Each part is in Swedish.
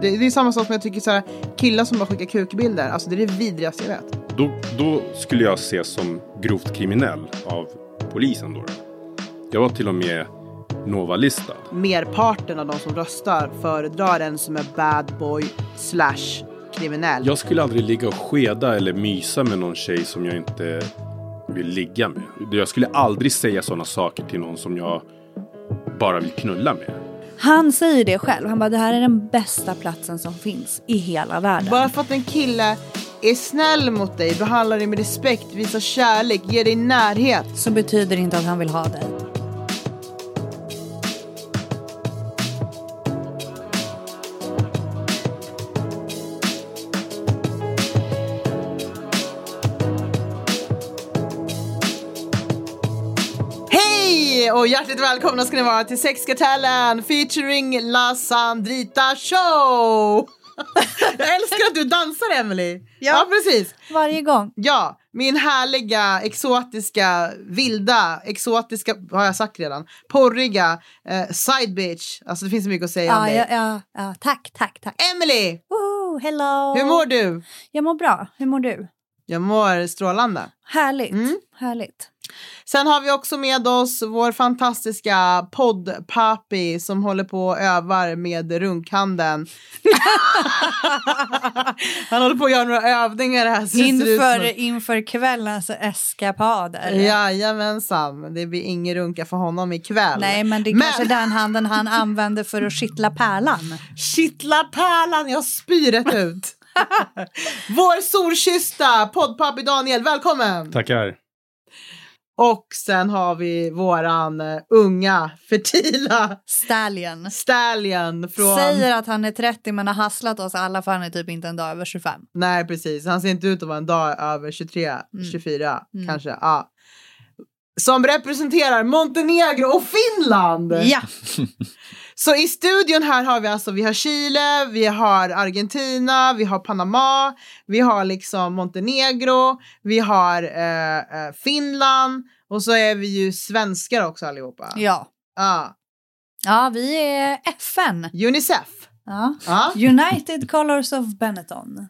Det, det är samma sak som jag tycker så här, killar som bara skickar kukbilder. Alltså det är det vidrigaste jag vet. Då, då skulle jag ses som grovt kriminell av polisen då. Jag var till och med Nova-listad. Merparten av de som röstar föredrar en som är bad boy slash kriminell. Jag skulle aldrig ligga och skeda eller mysa med någon tjej som jag inte vill ligga med. Jag skulle aldrig säga sådana saker till någon som jag bara vill knulla med. Han säger det själv. Han bara, det här är den bästa platsen som finns i hela världen. Bara för att en kille är snäll mot dig, behandlar dig med respekt, visar kärlek, ger dig närhet. Så betyder det inte att han vill ha dig. Och hjärtligt välkomna ska ni vara till Sexkartellen featuring La Sandrita Show! Jag älskar att du dansar Emily. Ja. precis. Varje gång. Ja, min härliga, exotiska, vilda, exotiska, har jag sagt redan, porriga eh, side bitch. Alltså det finns så mycket att säga om Ja, dig. ja, ja, ja. Tack, tack, tack. Emily, Woho, hello. hur mår du? Jag mår bra. Hur mår du? Jag mår strålande. Härligt. Mm. Härligt. Sen har vi också med oss vår fantastiska poddpapi som håller på och övar med runkhanden. Han håller på att göra några övningar här. Inför, som- inför kvällens eskapader. Jajamensan, det blir ingen runka för honom ikväll. Nej, men det är Men- kanske den handen han använder för att kittla pärlan. Kittla pärlan, jag spyr ut. Vår solkyssta poddpapi Daniel, välkommen! Tackar. Och sen har vi våran eh, unga, fertila Stallion. stallion från... Säger att han är 30 men har hasslat oss alla för han är typ inte en dag över 25. Nej, precis. Han ser inte ut att vara en dag över 23, 24 Mm. kanske. Ja. Som representerar Montenegro och Finland! Ja, Så i studion här har vi alltså, vi har Chile, vi har Argentina, vi har Panama, vi har liksom Montenegro, vi har eh, eh, Finland och så är vi ju svenskar också allihopa. ja. Ja. Ja, vi är FN. Unicef. Ja. Ja. United Colors of Benetton.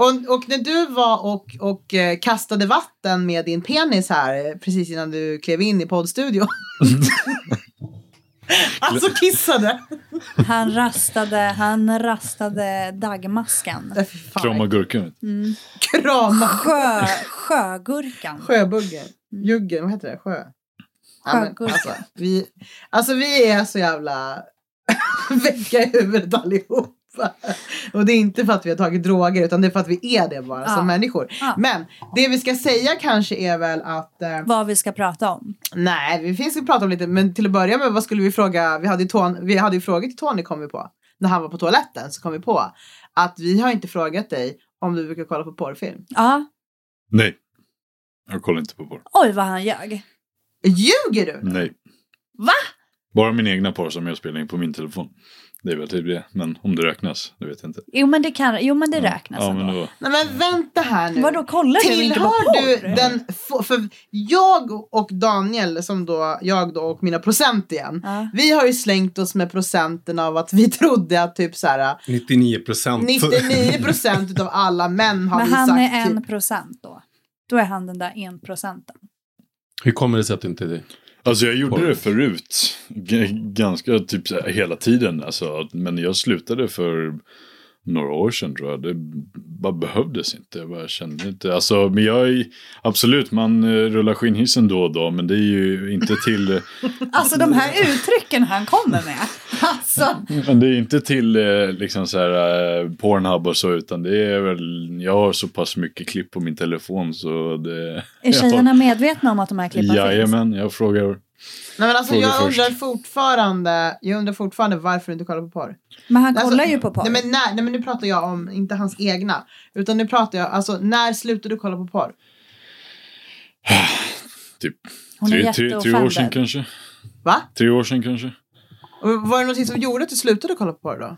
Och, och när du var och, och eh, kastade vatten med din penis här eh, precis innan du klev in i poddstudion. alltså kissade. Han rastade, han rastade dagmaskan. Äh. Krama gurkan. Mm. Krama. Sjö, sjögurkan. Sjöbuggen. Juggen, vad heter det? Sjö. Ja, men, Sjögurka. alltså, vi, alltså vi är så jävla väcka i huvudet allihopa. Och det är inte för att vi har tagit droger utan det är för att vi är det bara Ja. som människor. Ja. Men det vi ska säga kanske är väl att eh, Vad vi ska prata om. Nej, vi finns ju prata om lite, men till att börja med, vad skulle vi fråga? Vi hade ju, ton, vi hade ju frågor till Tony kom vi på. När han var på toaletten så kom vi på att vi har inte frågat dig om du brukar kolla på porrfilm. Ja. Nej. Jag kollar inte på porr. Oj, vad han ljög. Ljuger du? Nej. Va? Bara min egna porr som jag spelar in på min telefon. Det är väl typ det. Men om det räknas, det vet jag inte. Jo, men det, kan, jo, men det räknas Ja, men ändå. då. Nej men vänta här nu. Vadå, kollar du inte på Tillhör porr? du den, för jag och Daniel, som då, jag då och mina procent igen. Ja. Vi har ju slängt oss med procenten av att vi trodde att typ så här 99 procent. 99 procent utav alla män har Men vi han sagt. är typ- en procent då. Då är han den där en procenten. Hur kommer det sig att du inte är det? Alltså jag gjorde det förut. G- ganska typ hela tiden. Alltså, men jag slutade för några år sedan tror jag. Det bara behövdes inte. Jag bara kände inte. Alltså, men jag är absolut, man eh, rullar skinnhissen då och då. Men det är ju inte till. Alltså de här uttrycken han kommer med. Alltså. Men det är inte till eh, liksom så här eh, Pornhub och så utan det är väl, jag har så pass mycket klipp på min telefon så det... Är tjejerna medvetna om att de här klippen finns? Jajamän, jag frågar. Nej men alltså Fråga jag först. undrar fortfarande, jag undrar fortfarande varför du inte kollar på porr. Men han Alltså, kollar ju på porr. Nej men, när, nej men nu pratar jag om, inte hans egna. Utan nu pratar jag, alltså när slutade du kolla på porr? Typ Hon är tre, tre, tre år sedan jätteoffended. kanske. Va? Tre år sedan kanske. Och var det någonting som gjorde att du slutade kolla på porr då?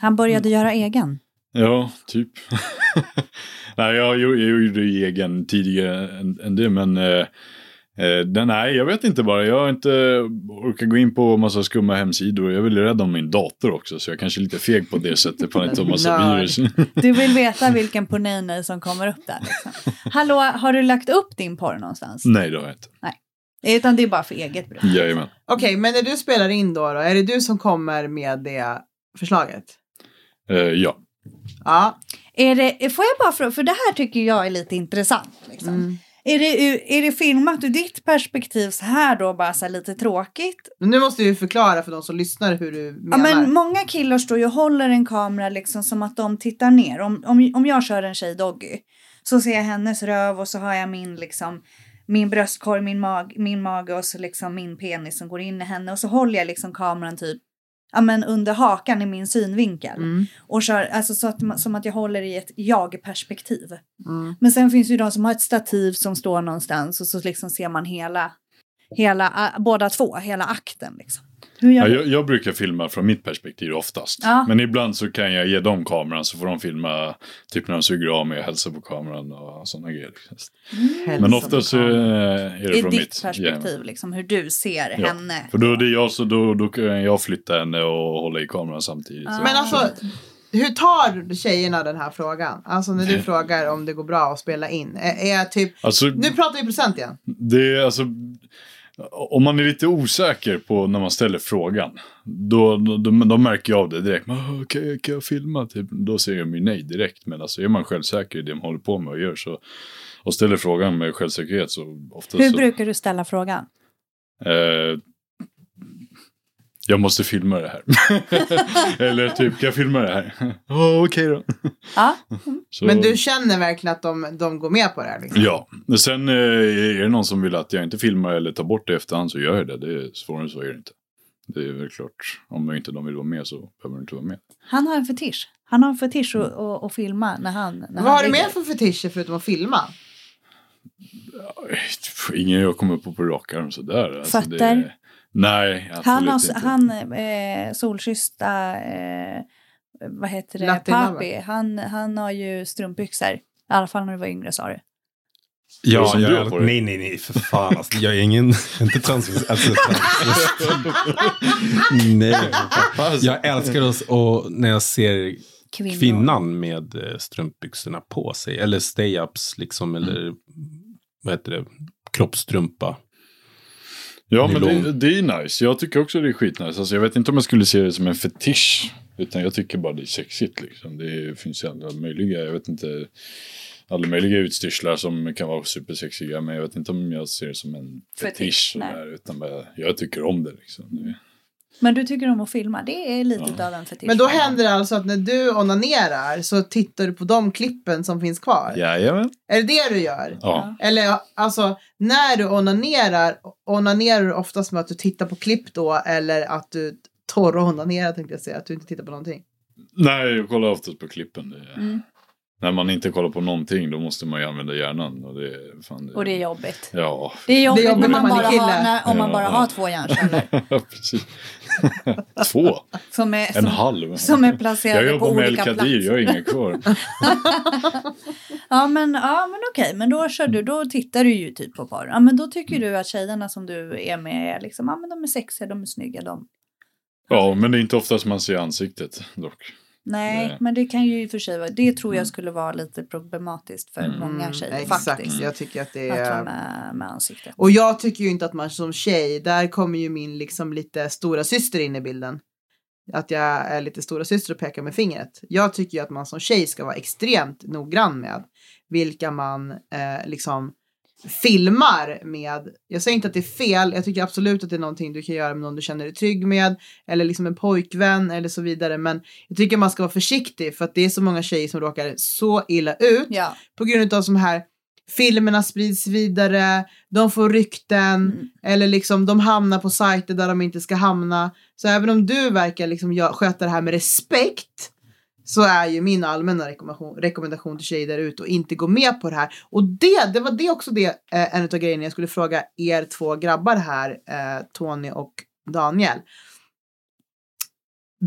Han började göra egen. Ja, typ. Nej, jag, gjorde- jag gjorde ju egen tidigare än, än det men Eh, den, nej, jag vet inte bara. Jag har inte orkat gå in på massa skumma hemsidor. Jag är väl rädd om min dator också. Så jag kanske är lite feg på det sättet. På inte massa virus. Du vill veta vilken porrnejnej som kommer upp där. Liksom. Hallå, har du lagt upp din porr någonstans? nej, det har jag inte. Utan det är bara för eget bruk. Jajamän. Okej, men när du spelar in då, då, är det du som kommer med det förslaget? Eh, ja. Ja. Är det, får jag bara fråga, för det här tycker jag är lite intressant. Liksom. Mm. Är, det, är det filmat ur ditt perspektiv så här då, bara så lite tråkigt? Men nu måste du förklara för de som lyssnar hur du Ja, menar. men många killar står ju och håller en kamera liksom som att de tittar ner. Om, om, om jag kör en tjej doggy så ser jag hennes röv och så har jag min liksom min bröstkorg, min, mag, min mage och så liksom min penis som går in i henne och så håller jag liksom kameran typ ja, men under hakan i min synvinkel. Mm. Och kör, alltså så att, som att jag håller i ett jag-perspektiv. Mm. Men sen finns ju de som har ett stativ som står någonstans och så liksom ser man hela, hela båda två, hela akten liksom. Hur gör Ja, jag, jag brukar filma från mitt perspektiv oftast. Ja. Men ibland så kan jag ge dem kameran så får de filma typ när de suger av mig och hälsar på kameran och sådana grejer. Hälsa Men oftast så kameran. är det I från ditt mitt. perspektiv, Jajamän. liksom, hur du ser Ja. henne. För då är det jag så då, då kan jag flytta henne och hålla i kameran samtidigt. Ja. Så- Men alltså, hur tar tjejerna den här frågan? Alltså när du frågar om det går bra att spela in. Är, är typ, Alltså, nu pratar vi procent igen. det är alltså... Om man är lite osäker på när man ställer frågan. Då, då, då, då märker jag av det direkt. "Åh, Kan jag, kan jag filma? Typ, då säger de ju nej direkt. Men alltså är man självsäker i det man håller på med och gör så. Och ställer frågan med självsäkerhet så oftast Hur brukar du ställa frågan? Eh, jag måste filma det här. Eller typ, kan jag filma det här? Ja, okej då. Ja, Så, Men du känner verkligen att de, de går med på det här? Liksom. Ja, sen eh, är det någon som vill att jag inte filmar eller tar bort det i efterhand så gör jag det. Det är svårare än så är det inte. Det är väl klart, om inte de vill vara med så behöver de inte vara med. han har en fetisch. Han har en fetisch att, att, att filma när han när Vad han har du mer för fetischer förutom att filma? Ingen jag kommer på på rak arm sådär. Alltså, Fötter? Det, nej, Han absolut har inte. han, eh, solkyssta, eh, vad heter det, Latinabba. Papi. Han, han har ju strumpbyxor. I alla fall när du var yngre sa du. Ja, jag, på dig? nej, nej, nej, för fan. Alltså, jag är ingen, inte transvest. Alltså, transvest. nej. Jag älskar oss och när jag ser Kvinnor. kvinnan med eh, strumpbyxorna på sig. Eller stay-ups liksom. Eller vad heter det? Kroppstrumpa. Ja, men det, det är nice. Jag tycker också det är skitnice. Alltså, jag vet inte om jag skulle se det som en fetisch. Utan jag tycker bara det är sexigt liksom. Det finns ju alla möjliga, jag vet inte. Alla möjliga utstyrslar som kan vara supersexiga. Men jag vet inte om jag ser det som en Fetisch, fetisch. sådär, utan bara, jag tycker om det liksom. Det, Men du tycker om att filma. Det är lite av en fetisch. Men då händer det alltså att när du onanerar så tittar du på de klippen som finns kvar? Jajamän. Är det det du gör? Ja. Eller alltså, när du onanerar, onanerar du oftast med att du tittar på klipp då eller att du torr-onanerar tänkte jag säga, att du inte tittar på någonting? Nej, jag kollar oftast på klippen. Det, Mm. När man inte kollar på någonting då måste man ju använda hjärnan. Och det, fan, det, Och det är jobbigt. Ja, Det är jobbigt, jobbigt när när man, man är bara har, när, om man Ja. bara har två hjärnceller. precis. Två. Som är, En som, halv. som är Jag placerade på jobbar med olika El Kadir, jag har inga kvar. Ja men, ja, men okej, men då kör du, då tittar du ju typ på porr. Ja men då tycker du att tjejerna som du är med är liksom, ja men de är sexiga, de är snygga, de. Ja, men det är inte oftast man ser ansiktet dock. Nej, Nej. men det kan ju i och för sig vara, det tror jag skulle vara lite problematiskt för Mm. många tjejer exakt, faktiskt. jag tycker att det Att vara är... med, med ansiktet. Och jag tycker ju inte att man som tjej, där kommer ju min liksom lite stora syster in i bilden. Att jag är lite stora syster och pekar med fingret. Jag tycker ju att man som tjej ska vara extremt noggrann med vilka man eh, liksom filmar med. Jag säger inte att det är fel, jag tycker absolut att det är någonting du kan göra med någon du känner dig trygg med. Eller liksom en pojkvän eller så vidare. Men jag tycker man ska vara försiktig för att det är så många tjejer som råkar så illa ut Ja, på grund av som här filmerna sprids vidare, de får rykten Mm. eller liksom de hamnar på sajter där de inte ska hamna. Så även om du verkar liksom sköta det här med respekt så är ju min allmänna rekommendation, rekommendation till tjejer där ute att inte gå med på det här. Och det, det var det också det, eh, en av grejerna jag skulle fråga er två grabbar här, eh, Tony och Daniel.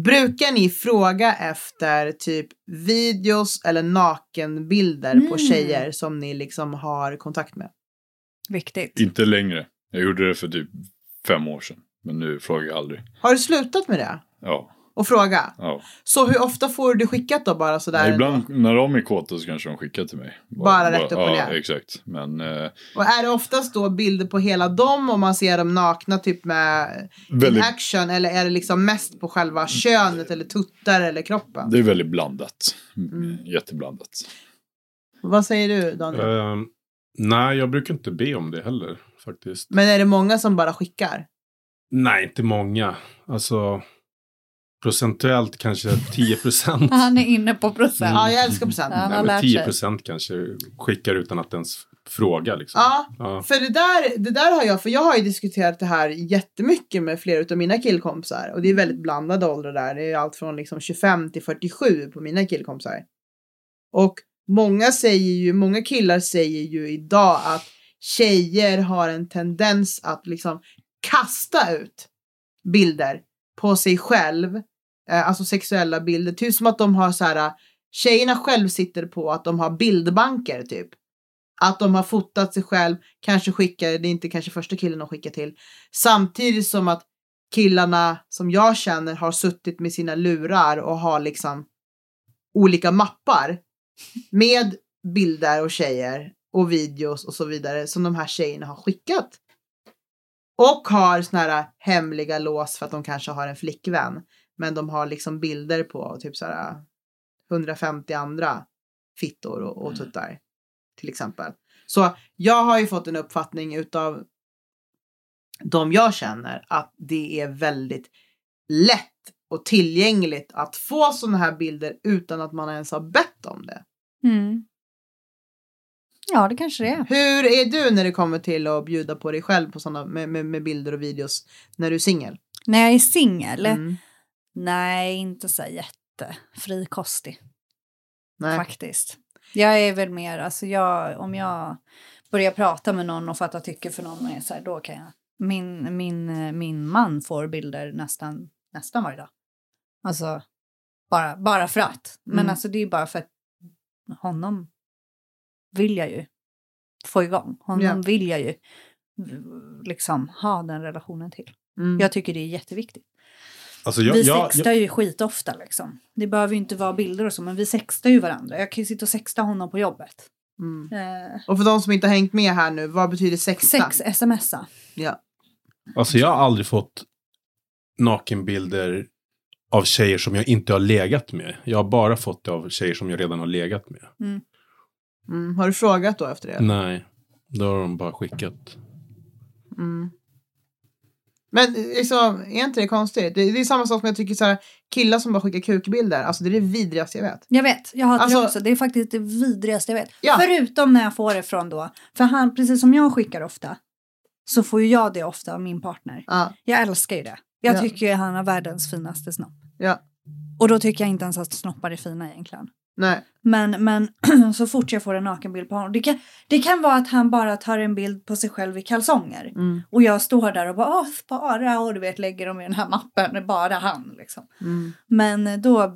Brukar ni fråga efter typ videos eller nakenbilder på Mm. tjejer som ni liksom har kontakt med? Viktigt. Inte längre. Jag gjorde det för typ fem år sedan. Men nu frågar jag aldrig. Har du slutat med det? Ja, Och fråga? ja. Så hur ofta får du skickat då bara sådär? Ibland när de är kåta så kanske de skickar till mig. Bara rätt upp och Ja, ner? exakt. Men eh, Och är det oftast då bilder på hela dem och man ser dem nakna typ med väldigt, action eller är det liksom mest på själva könet eller tuttar eller kroppen? det är väldigt blandat. Mm. Jätteblandat. Vad säger du Daniel? Ehm, nej, jag brukar inte be om det heller faktiskt. Men är det många som bara skickar? Nej, inte många. Alltså procentuellt kanske 10 procent. Han är inne på procent. Ja, jag älskar procent. Ja. Han har lärt 10 sig. procent kanske skickar utan att ens fråga. Liksom. Ja, Ja. för det där, det där har jag, för jag har ju diskuterat det här jättemycket med flera av mina killkompisar. Och det är väldigt blandade åldrar där. Det är allt från liksom 25 till 47 på mina killkompisar. Och många säger ju, många killar säger ju idag att tjejer har en tendens att liksom kasta ut bilder på sig själv. Eh, alltså sexuella bilder. Typ som att de har så här, eh, tjejerna själv sitter på att de har bildbanker typ. Att de har fotat sig själv, kanske skickar, det är inte kanske första killen de skickar till. Samtidigt som att killarna som jag känner har suttit med sina lurar och har liksom olika mappar med bilder och tjejer och videos och så vidare som de här tjejerna har skickat. Och har såna här hemliga lås för att de kanske har en flickvän. Men de har liksom bilder på typ så här 150 andra fittor och, och tuttar. Till exempel. Så jag har ju fått en uppfattning utav de jag känner att det är väldigt lätt och tillgängligt att få sådana här bilder utan att man ens har bett om det. Mm. Ja, det kanske det är. Hur är du när det kommer till att bjuda på dig själv på såna, med, med, med bilder och videos när du är singel? När jag är singel? Mm. Nej, inte så jätte frikostig Nej. faktiskt. Jag är väl mer, alltså jag, om jag börjar prata med någon och fatta tycke för någon, är så här, då kan jag. Min, min, min man får bilder nästan, nästan varje dag. Alltså, bara, bara för att. Men Mm. alltså det är bara för att honom vill jag ju få igång. Honom Ja. vill jag ju liksom ha den relationen till. Mm. Jag tycker det är jätteviktigt. Alltså, jag, vi jag, sextar ju skitofta liksom. Det behöver ju inte vara bilder och så, men vi sextar ju varandra. Jag kan ju sitta och sexta honom på jobbet. Mm. Eh, Och för de som inte har hängt med här nu, vad betyder sexta? sex, smsa. Ja. alltså jag har aldrig fått nakenbilder av tjejer som jag inte har legat med. Jag har bara fått det av tjejer som jag redan har legat med. Mm. Har du frågat då efter det? Nej, då har de bara skickat. Mm. Men liksom, är inte det konstigt? Det, det är samma sak som jag tycker så här, killar som bara skickar kukbilder, alltså det är det vidrigaste jag vet. Jag vet, jag hatar Alltså- det också. Det är faktiskt det vidrigaste jag vet. Ja. Förutom när jag får det från då. För han, precis som jag skickar ofta, så får ju jag det ofta av min partner. Ja, Jag älskar ju det. Jag Ja. tycker ju han har världens finaste snopp. ja, Och då tycker jag inte ens att snoppar är fina egentligen. Nej. Men, men så fort jag får en nakenbild på honom. Det kan, det kan vara att han bara tar en bild på sig själv i kalsonger. Mm. Och jag står där och bara åh spara och du vet lägger dem i den här mappen. Bara han liksom. Mm. Men då,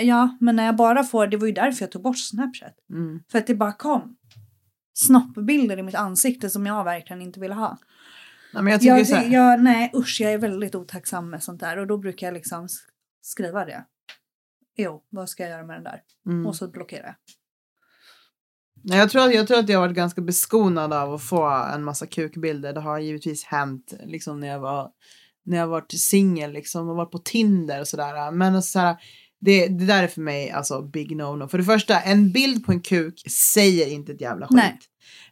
ja, men när jag bara får, det var ju därför jag tog bort Snapchat. Mm. För att det bara kom snoppbilder i mitt ansikte som jag verkligen inte ville ha. Nej, men jag tycker Jag, så här, jag, nej usch, jag är väldigt otacksam med sånt där och då brukar jag liksom sk- skriva det. Jo, vad ska jag göra med den där? mm. Och så blockerar jag. Nej, jag, tror att, jag tror att jag har varit ganska beskonad av att få en massa kukbilder. Det har givetvis hänt liksom, när jag var när jag varit singel liksom, och varit på Tinder och sådär. Men alltså, så här, det, det där är för mig alltså big no-no. För det första, en bild på en kuk säger inte ett jävla skit.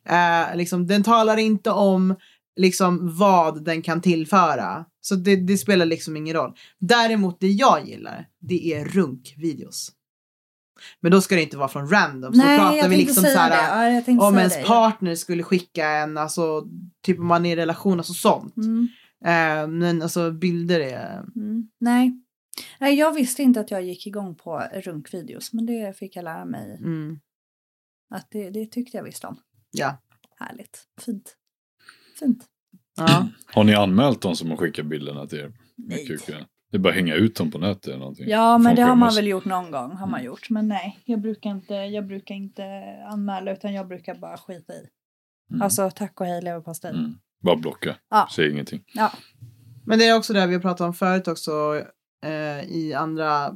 Nej. Eh, liksom, den talar inte om liksom, vad den kan tillföra. Så det, det spelar liksom ingen roll. Däremot det jag gillar, det är runkvideos. Men då ska det inte vara från random. Så nej, pratar jag vi liksom så här. Ja, om ens det. partner skulle skicka en, alltså typ om man är i relation, alltså sånt. Mm, Eh, men alltså bilder är... mm, nej. nej, jag visste inte att jag gick igång på runkvideos. Men det fick jag lära mig Mm, att det, det tyckte jag visst om. ja. Härligt. Fint. Fint. ja. Har ni anmält de som har skickat bilderna till er? Med Nej. kuken? Det är bara att hänga ut dem på nätet eller någonting. Ja, men Får det har man väl gjort någon gång. Har man gjort. Men nej, jag brukar inte, jag brukar inte anmäla utan jag brukar bara skita i. Mm. Alltså tack och hej leverpastej. Mm. Bara blocka. Ja. Säg ingenting. Ja. Men det är också det vi har pratat om förut också eh, i andra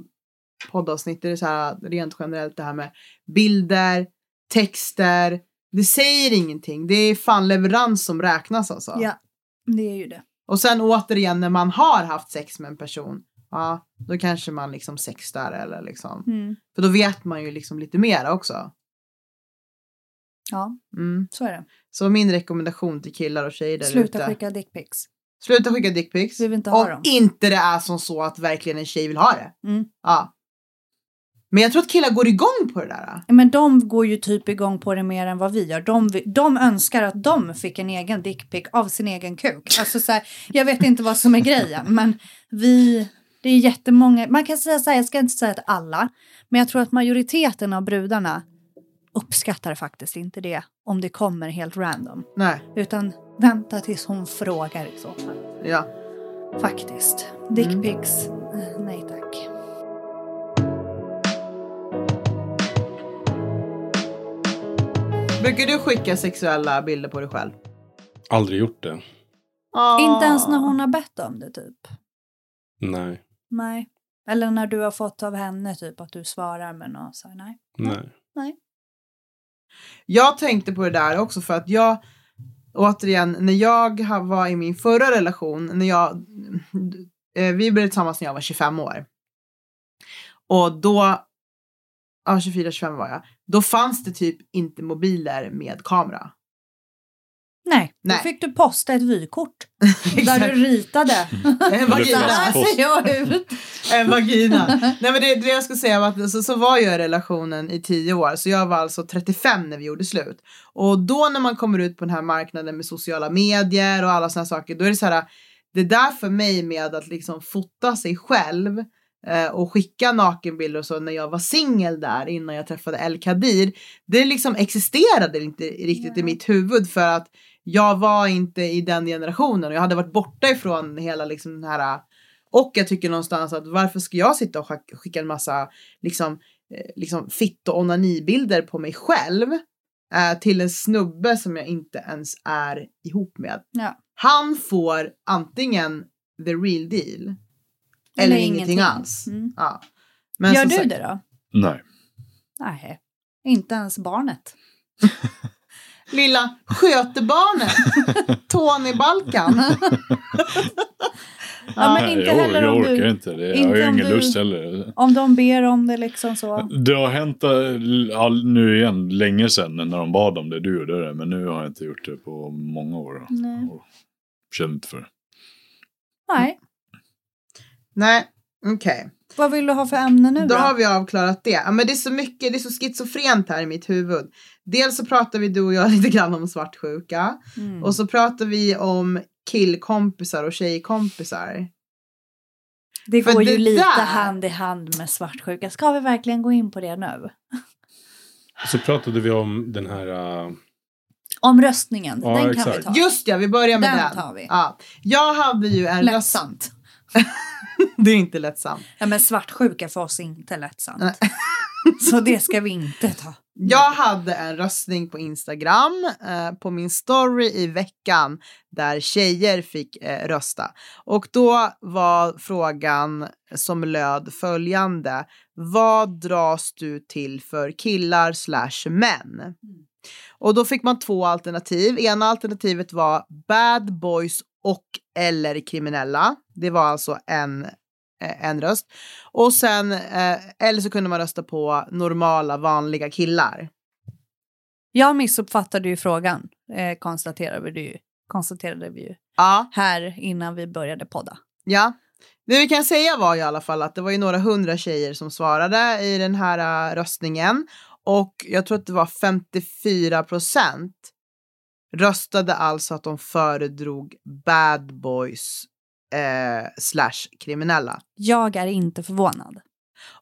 poddavsnitt. Det är så här rent generellt det här med bilder, texter. Det säger ingenting. Det är fan leverans som räknas alltså. ja, det är ju det. Och sen återigen när man har haft sex med en person. Ja, då kanske man liksom sextar eller liksom. Mm. För då vet man ju liksom lite mer också. Ja, Mm. så är det. Så min rekommendation till killar och tjejer där Sluta ute. skicka dickpics. Sluta skicka dickpics. Vi vill inte ha Om dem. inte det är som så att verkligen en tjej vill ha det. Mm. Ja. Men jag tror att killar går igång på det där. Men de går ju typ igång på det mer än vad vi gör. De, de önskar att de fick en egen dickpic av sin egen kuk. Alltså så här, jag vet inte vad som är grejen, men vi... Det är jättemånga, man kan säga så här, jag ska inte säga att alla, men jag tror att majoriteten av brudarna uppskattar faktiskt inte det om det kommer helt random. Nej, Utan vänta tills hon frågar i så fall. ja. Faktiskt. Dickpics, eh, nej tack. Brukar du skicka sexuella bilder på dig själv? Aldrig gjort det. Ah. Inte ens när hon har bett om det typ. Nej. Nej. Eller när du har fått av henne typ att du svarar med något så här, nej. Nej. Jag tänkte på det där också för att jag, återigen, när jag var i min förra relation, när jag, eh, vi blev tillsammans när jag var 25 år. Och då, ja 24-25 var jag, då fanns det typ inte mobiler med kamera. Nej, Nej. då fick du posta ett vykort där du ritade. En Så vagina. här ser jag ut. En vagina. Nej men det, det jag skulle säga var att så, så var jag i relationen i 10 år, så jag var alltså 35 när vi gjorde slut. Och då när man kommer ut på den här marknaden med sociala medier och alla sådana saker, då är det så här, det där för mig med att liksom fota sig själv och skicka nakenbilder och så när jag var singel där innan jag träffade El Kadir, det liksom existerade inte riktigt i Nej. mitt huvud för att jag var inte i den generationen och jag hade varit borta ifrån hela liksom den här och jag tycker någonstans att varför ska jag sitta och skick- skicka en massa liksom, eh, liksom fitt och onanibilder på mig själv eh, till en snubbe som jag inte ens är ihop med. Ja. Han får antingen the real deal eller, ingenting, alls. Mm. Ja. Men Gör du sagt- det då? Nej. Nej, inte ens barnet. Lilla skötebarnet, Tony Balkan. Ja, men Nej, inte jag, heller jag om orkar du, inte. Det, jag har ju ingen du- lust heller. om de ber om det liksom så. Det har hänt ja, nu igen, länge sedan när de bad om det. Du gjorde det, men nu har jag inte gjort det på många år. Nej. Och Känner inte för det. Nej, Nej, okej. vad vill du ha för ämne nu Då då? har vi avklarat det. Ja, men det är så mycket, det är så schizofrent här i mitt huvud. Dels så pratar vi du och jag lite grann om svartsjuka. Mm. Och så pratar vi om killkompisar och tjejkompisar. det går ju det lite där- hand i hand med svartsjuka. Ska vi verkligen gå in på det nu? Så pratade vi om den här... äh, Om röstningen, Ja, den kan exakt. vi ta. Just ja, vi börjar med Den den. tar vi. Ja. Jag hade ju en röst... Det är inte lättsamt. Ja, men svartsjuka för oss är inte lättsamt. Nej. Så det ska vi inte ta. Jag hade en röstning på Instagram eh, på min story i veckan där tjejer fick eh, rösta. Och då var frågan som löd följande. Vad dras du till för killar slash män? Och då fick man två alternativ. Ena alternativet var bad boys och eller kriminella. Det var alltså en, eh, en röst. Och sen, eh, eller så kunde man rösta på normala, vanliga killar. Jag missuppfattade ju frågan, eh, konstaterade, vi ju, konstaterade vi ju Ja, här innan vi började podda. ja. Det vi kan säga var i alla fall att det var ju några hundra tjejer som svarade i den här röstningen. Och jag tror att det var 54 procent röstade alltså att de föredrog bad boys eh, slash kriminella. Jag är inte förvånad.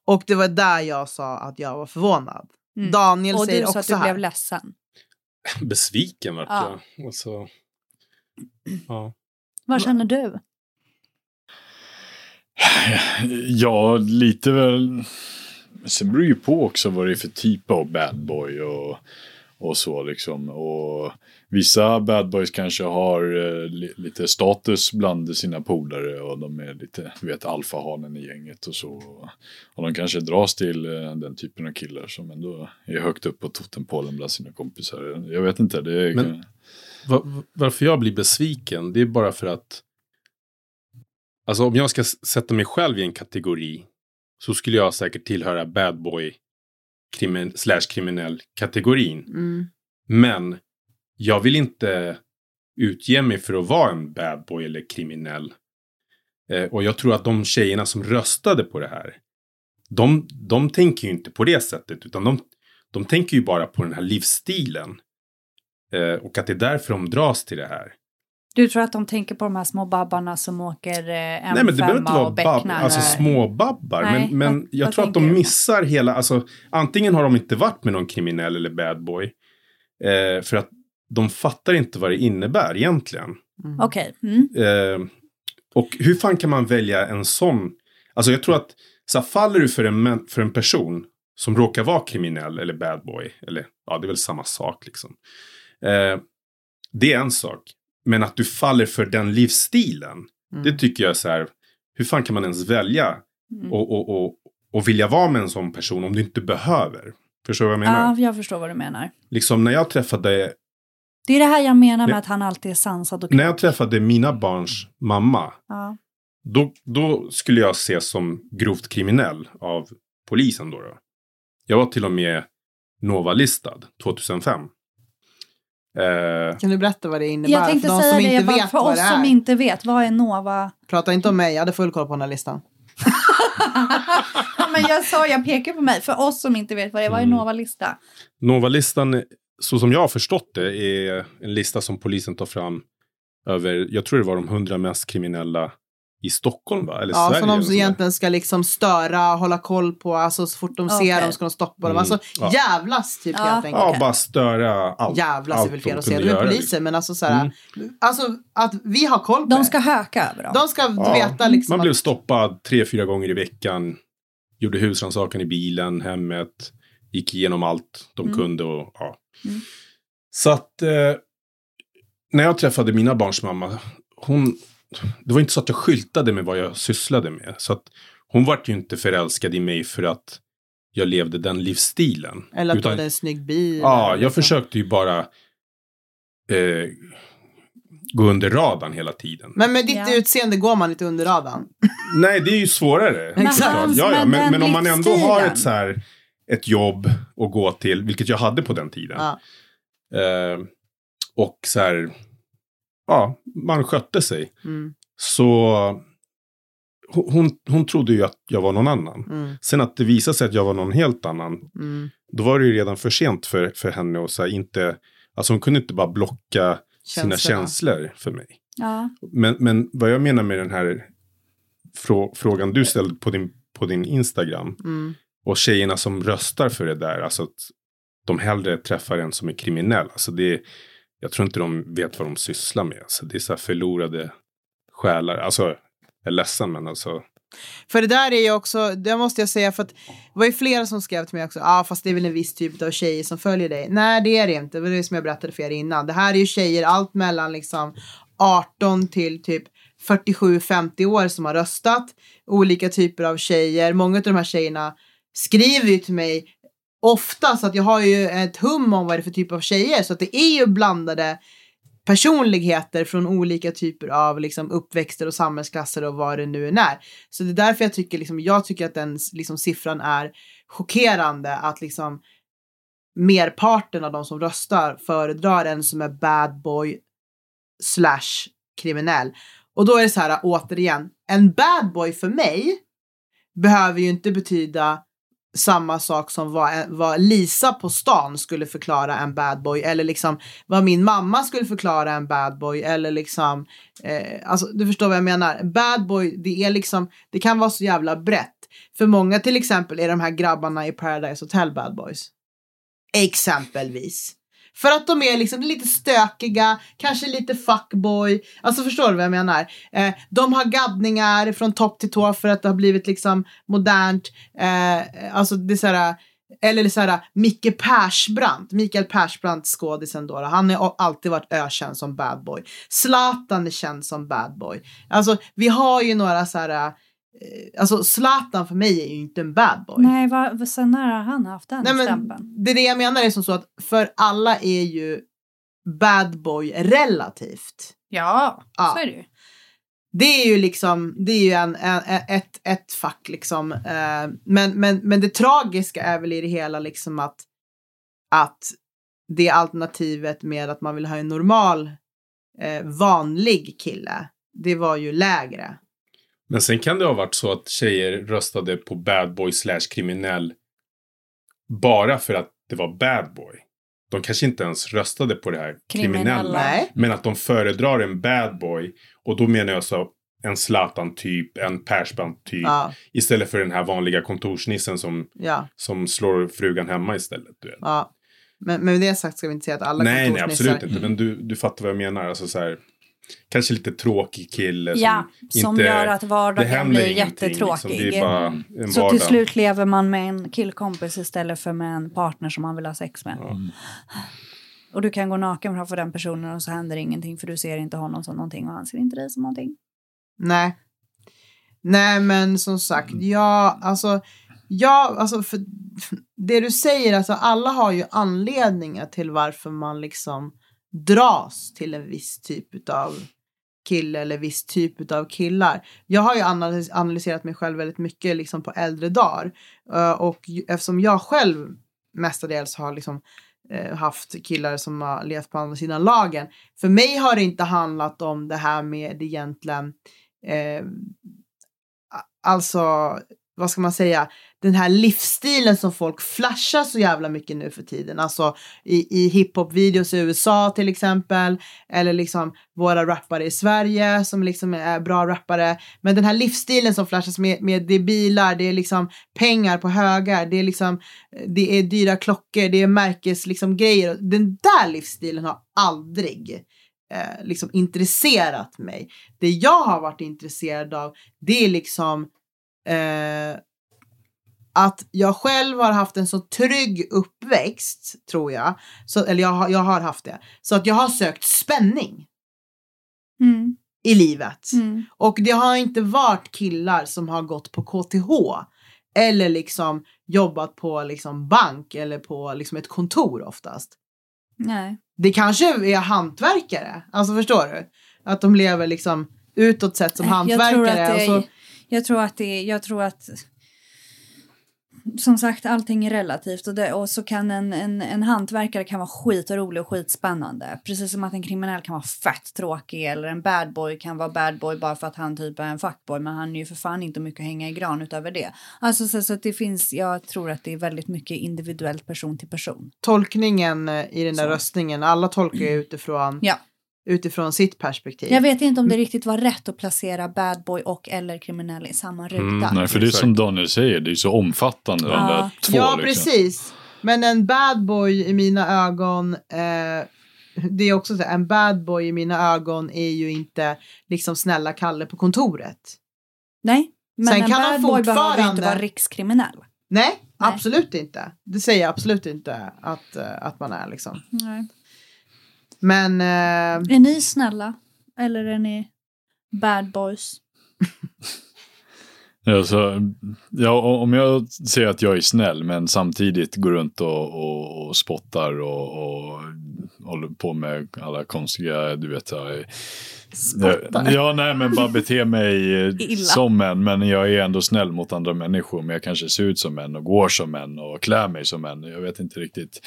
Och det var där jag sa att jag var förvånad. Mm. Daniel Och säger du sa också att du här. blev ledsen. besviken vart Ja. jag. Och så, ja. Vad känner du? Ja, lite väl. Sen beror ju på också vad det är för typ av bad boy och, och så liksom. Och vissa bad boys kanske har eh, li lite status bland sina polare och de är lite, du vet, alfahanen i gänget och så. Och de kanske dras till eh, den typen av killar som ändå är högt upp på totempålen bland sina kompisar. Jag vet inte, det är... Men- Va- varför jag blir besviken, det är bara för att Alltså om jag ska sätta mig själv i en kategori så skulle jag säkert tillhöra bad boy krimin, slash kriminell kategorin. Mm. Men jag vill inte utge mig för att vara en bad boy eller kriminell. Eh, och jag tror att de tjejerna som röstade på det här, de, de tänker ju inte på det sättet, utan de, de tänker ju bara på den här livsstilen. Eh, och att det är därför de dras till det här. Du tror att de tänker på de här små babbarna som åker eh, M5 Nej men det behöver inte vara och bab, becknar? alltså Nej. små babbar. Nej, Men, men vad- jag vad tror att de du missar hela, alltså antingen har de inte varit med någon kriminell eller bad boy. Eh, för att de fattar inte vad det innebär egentligen. Mm. Okej. Mm. Eh, och hur fan kan man välja en sån? Alltså jag tror att så här, faller du för en, för en person som råkar vara kriminell eller bad boy. Eller ja, det är väl samma sak liksom. Eh, det är en sak. Men att du faller för den livsstilen. Mm. Det tycker jag är så här. Hur fan kan man ens välja Mm. och, och, och, och vilja vara med en sån person om du inte behöver? Förstår du vad jag menar? Ja, jag förstår vad du menar. Liksom när jag träffade Det är det här jag menar med Nej. att han alltid är sansad och när jag träffade mina barns mamma. Ja. Då, då skulle jag ses som grovt kriminell av polisen då. då. Jag var till och med Nova-listad 2005. Eh, Kan du berätta vad det innebär? Jag tänkte för de säga som det, inte vet för oss som inte vet, vad är Nova? Prata inte om mig, jag hade full koll på den här listan. Ja, men jag sa, jag pekar på mig, för oss som inte vet vad det är, vad är Mm. Nova-lista? Nova-listan, så som jag har förstått det, är en lista som polisen tar fram över, jag tror det var de hundra mest kriminella i Stockholm va? Eller Ja, Sverige. som de som egentligen ska liksom störa, hålla koll på, alltså så fort de Okej. ser dem ska de stoppa dem. Mm, Alltså ja. jävlas typ Ja. helt enkelt. Ja, bara störa allt. Jävlas är allt väl de fel att säga, de är poliser liksom. men alltså såhär, Mm. alltså att vi har koll på De ska höka över dem. De ska Ja. veta liksom Man blev att, stoppad tre, fyra gånger i veckan. Gjorde husrannsakan i bilen, hemmet. Gick igenom allt de Mm. kunde och ja. Mm. Så att eh, när jag träffade mina barns mamma, hon, det var inte så att jag skyltade med vad jag sysslade med. Så att hon vart ju inte förälskad i mig för att jag levde den livsstilen. eller att du Utan- hade en snygg bil. Ja, jag liksom. försökte ju bara eh, gå under radarn hela tiden. Men med ditt Ja. utseende går man inte under radarn. Nej, det är ju svårare. Hans- ja, ja. men Men, om man ändå har ett, så här, ett jobb att gå till, vilket jag hade på den tiden. Ja. Eh, och så här, ja, man skötte sig. Mm, Så hon, hon, trodde ju att jag var någon annan. mm, Sen att det visade sig att jag var någon helt annan, mm. då var det ju redan för sent för, för henne. Och så här, inte, alltså hon kunde inte bara blocka sina Känslorna. känslor för mig. Ja. Men, men vad jag menar med den här frå, frågan du ställde på din, på din Instagram. Mm. Och tjejerna som röstar för det där. Alltså att de hellre träffar en som är kriminell. Alltså det är, jag tror inte de vet vad de sysslar med. Så det är så här förlorade själar. Alltså jag är ledsen men alltså. För det där är ju också, det måste jag säga, för att det var ju flera som skrev till mig också, ja ah, fast det är väl en viss typ av tjejer som följer dig. Nej det är det inte, det var det som jag berättade för er innan. Det här är ju tjejer allt mellan liksom 18 till typ 47-50 år som har röstat. Olika typer av tjejer, många av de här tjejerna skriver ju till mig ofta så att jag har ju ett hum om vad det är för typ av tjejer. Så att det är ju blandade personligheter från olika typer av liksom, uppväxter och samhällsklasser och vad det nu än är. Så det är därför jag tycker, liksom, jag tycker att den liksom, siffran är chockerande att liksom merparten av de som röstar föredrar en som är bad boy slash kriminell. Och då är det så här återigen, en bad boy för mig behöver ju inte betyda samma sak som vad, vad Lisa på stan skulle förklara en bad boy eller liksom vad min mamma skulle förklara en bad boy eller liksom eh, alltså du förstår vad jag menar. Bad boy det är liksom det kan vara så jävla brett. För många till exempel är de här grabbarna i Paradise Hotel bad boys. Exempelvis. För att de är liksom lite stökiga, kanske lite fuckboy. Alltså förstår du vad jag menar? Eh, de har gaddningar från topp till tå för att det har blivit liksom modernt. Eh, alltså det är så här, eller så här, Micke Persbrandt, Mikael Persbrandt skådisen då, han har alltid varit ökänd som badboy. Zlatan är känd som badboy. Alltså vi har ju några så här, alltså Zlatan för mig är ju inte en bad boy. Nej, vad, vad, sen när har han haft den Nej, men stämpeln? det är det jag menar är som så att för alla är ju bad boy relativt. Ja, Ja. så är det ju. Det är ju liksom, det är ju en, en, ett, ett fack liksom. Eh, men, men, men det tragiska är väl i det hela liksom att, att det alternativet med att man vill ha en normal, eh, vanlig kille, det var ju lägre. Men sen kan det ha varit så att tjejer röstade på bad boy slash kriminell bara för att det var bad boy. De kanske inte ens röstade på det här Kriminella. kriminella. Nej. Men att de föredrar en bad boy. Och då menar jag så en Zlatan-typ, en Persbrandt-typ. Ja, Istället för den här vanliga kontorsnissen som, ja, som slår frugan hemma istället. Ja. Men, men med det sagt ska vi inte säga att alla nej, nej, kontorsnissar- absolut inte. Men du, du fattar vad jag menar. Alltså så här, kanske lite tråkig kille. Ja, som, som inte, gör att vardagen blir ingenting, jättetråkig. Liksom. Så vardag. till slut lever man med en killkompis istället för med en partner som man vill ha sex med. Ja. Och du kan gå naken framför den personen och så händer ingenting för du ser inte honom som någonting och han ser inte dig som någonting. Nej. Nej, men som sagt, ja, alltså, ja, alltså, för, det du säger, alltså, alla har ju anledningar till varför man liksom dras till en viss typ av kille eller viss typ av killar. Jag har ju analyserat mig själv väldigt mycket liksom på äldre dagar eh, och eftersom jag själv mestadels har liksom eh, haft killar som har levt på andra sidan lagen. För mig har det inte handlat om det här med egentligen eh, alltså, vad ska man säga, den här livsstilen som folk flashar så jävla mycket nu för tiden. Alltså i, i hiphop-videos i USA till exempel. Eller liksom våra rappare i Sverige som liksom är bra rappare. Men den här livsstilen som flashas med, med det är bilar, det är liksom pengar på högar, det är liksom det är dyra klockor, det är märkes liksom grejer. Den där livsstilen har aldrig eh, liksom intresserat mig. Det jag har varit intresserad av det är liksom eh, att jag själv har haft en så trygg uppväxt, tror jag. Så, eller jag, har- jag har haft det. Så att jag har sökt spänning Mm. i livet. Mm. Och det har inte varit killar som har gått på KTH. Eller liksom jobbat på liksom bank eller på liksom ett kontor oftast. Nej. Det kanske är hantverkare. Alltså förstår du? Att de lever liksom utåt sett som Jag tror hantverkare. att det är, jag tror att det är, jag tror att som sagt allting är relativt och, det, och så kan en, en, en hantverkare kan vara skitrolig och skitspännande. Precis som att en kriminell kan vara fett tråkig eller en bad boy kan vara bad boy bara för att han typ är en fuckboy men han är ju för fan inte mycket att hänga i gran utöver det. Alltså så, så att det finns, jag tror att det är väldigt mycket individuellt person till person. tolkningen eh, i den där Så. röstningen. Alla tolkar ju utifrån, Ja. Utifrån sitt perspektiv. Jag vet inte om det riktigt var rätt att placera bad boy och eller kriminell i samma ruta. Mm, Nej, för det är som Daniel säger, det är så omfattande de Ja. där två. ja, liksom. precis. Men en bad boy i mina ögon, eh, det är också så här, en bad boy i mina ögon är ju inte liksom snälla Kalle på kontoret. Nej, men Sen en kan bad han boy behöver ju inte fortfarande- vara rikskriminell. Nej, Nej. absolut inte. Det säger jag absolut inte att, eh, att man är liksom. Nej. Men eh, Är ni snälla? Eller är ni bad boys? Alltså, ja, om jag säger att jag är snäll men samtidigt går runt och, och, och spottar och, och håller på med alla konstiga, du vet, jag, Spottar? ja, nej, men bara beter mig eh, Illa. som en, men jag är ändå snäll mot andra människor, men jag kanske ser ut som en och går som en och klär mig som en. Jag vet inte riktigt.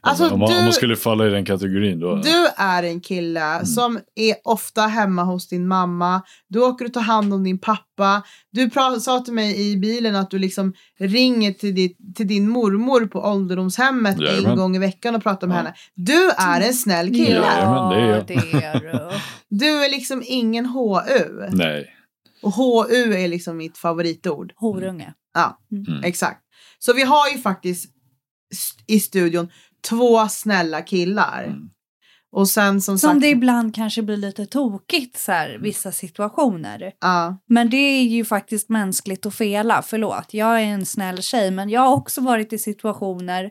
Alltså, om, man, du- om man skulle falla i den kategorin då. du är en kille som är ofta hemma hos din mamma. Du åker och tar hand om din pappa. Du sa till mig i bilen att du liksom ringer till, ditt, till din mormor på ålderdomshemmet en Jajamän. gång i veckan och pratar med Ja. henne. Du är en snäll kille. Jajamän, det är jag. det är du. Du är liksom ingen HU. Nej. Och HU är liksom mitt favoritord. Horunge. Ja, Mm. exakt. Så vi har ju faktiskt i studion två snälla killar. Mm. Och sen som, Som sagt... det ibland kanske blir lite tokigt så här, vissa situationer. Ja, Men det är ju faktiskt mänskligt att fela, förlåt. Jag är en snäll tjej, men jag har också varit i situationer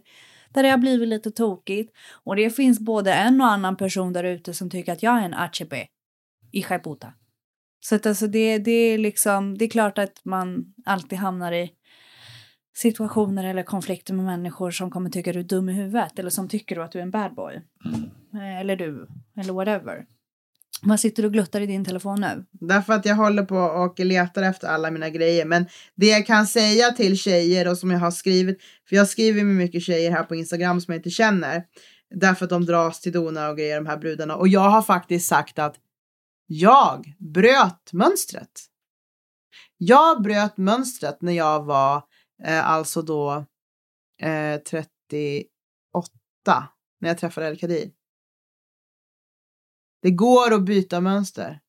där det har blivit lite tokigt. Och det finns både en och annan person där ute som tycker att jag är en ACP i Puta. Så att alltså det, det är liksom, det är klart att man alltid hamnar i situationer eller konflikter med människor som kommer tycka du är dum i huvudet eller som tycker att du är en bad boy. Eh, Eller du, eller whatever. Vad sitter du och gluttar i din telefon nu? därför att jag håller på och letar efter alla mina grejer. Men det jag kan säga till tjejer och som jag har skrivit, för jag skriver med mycket tjejer här på Instagram som jag inte känner. Därför att de dras till donar och grejer, de här brudarna. Och jag har faktiskt sagt att jag bröt mönstret. Jag bröt mönstret när jag var eh, alltså då eh, 38 när jag träffade El Kadir. Det går att byta mönster.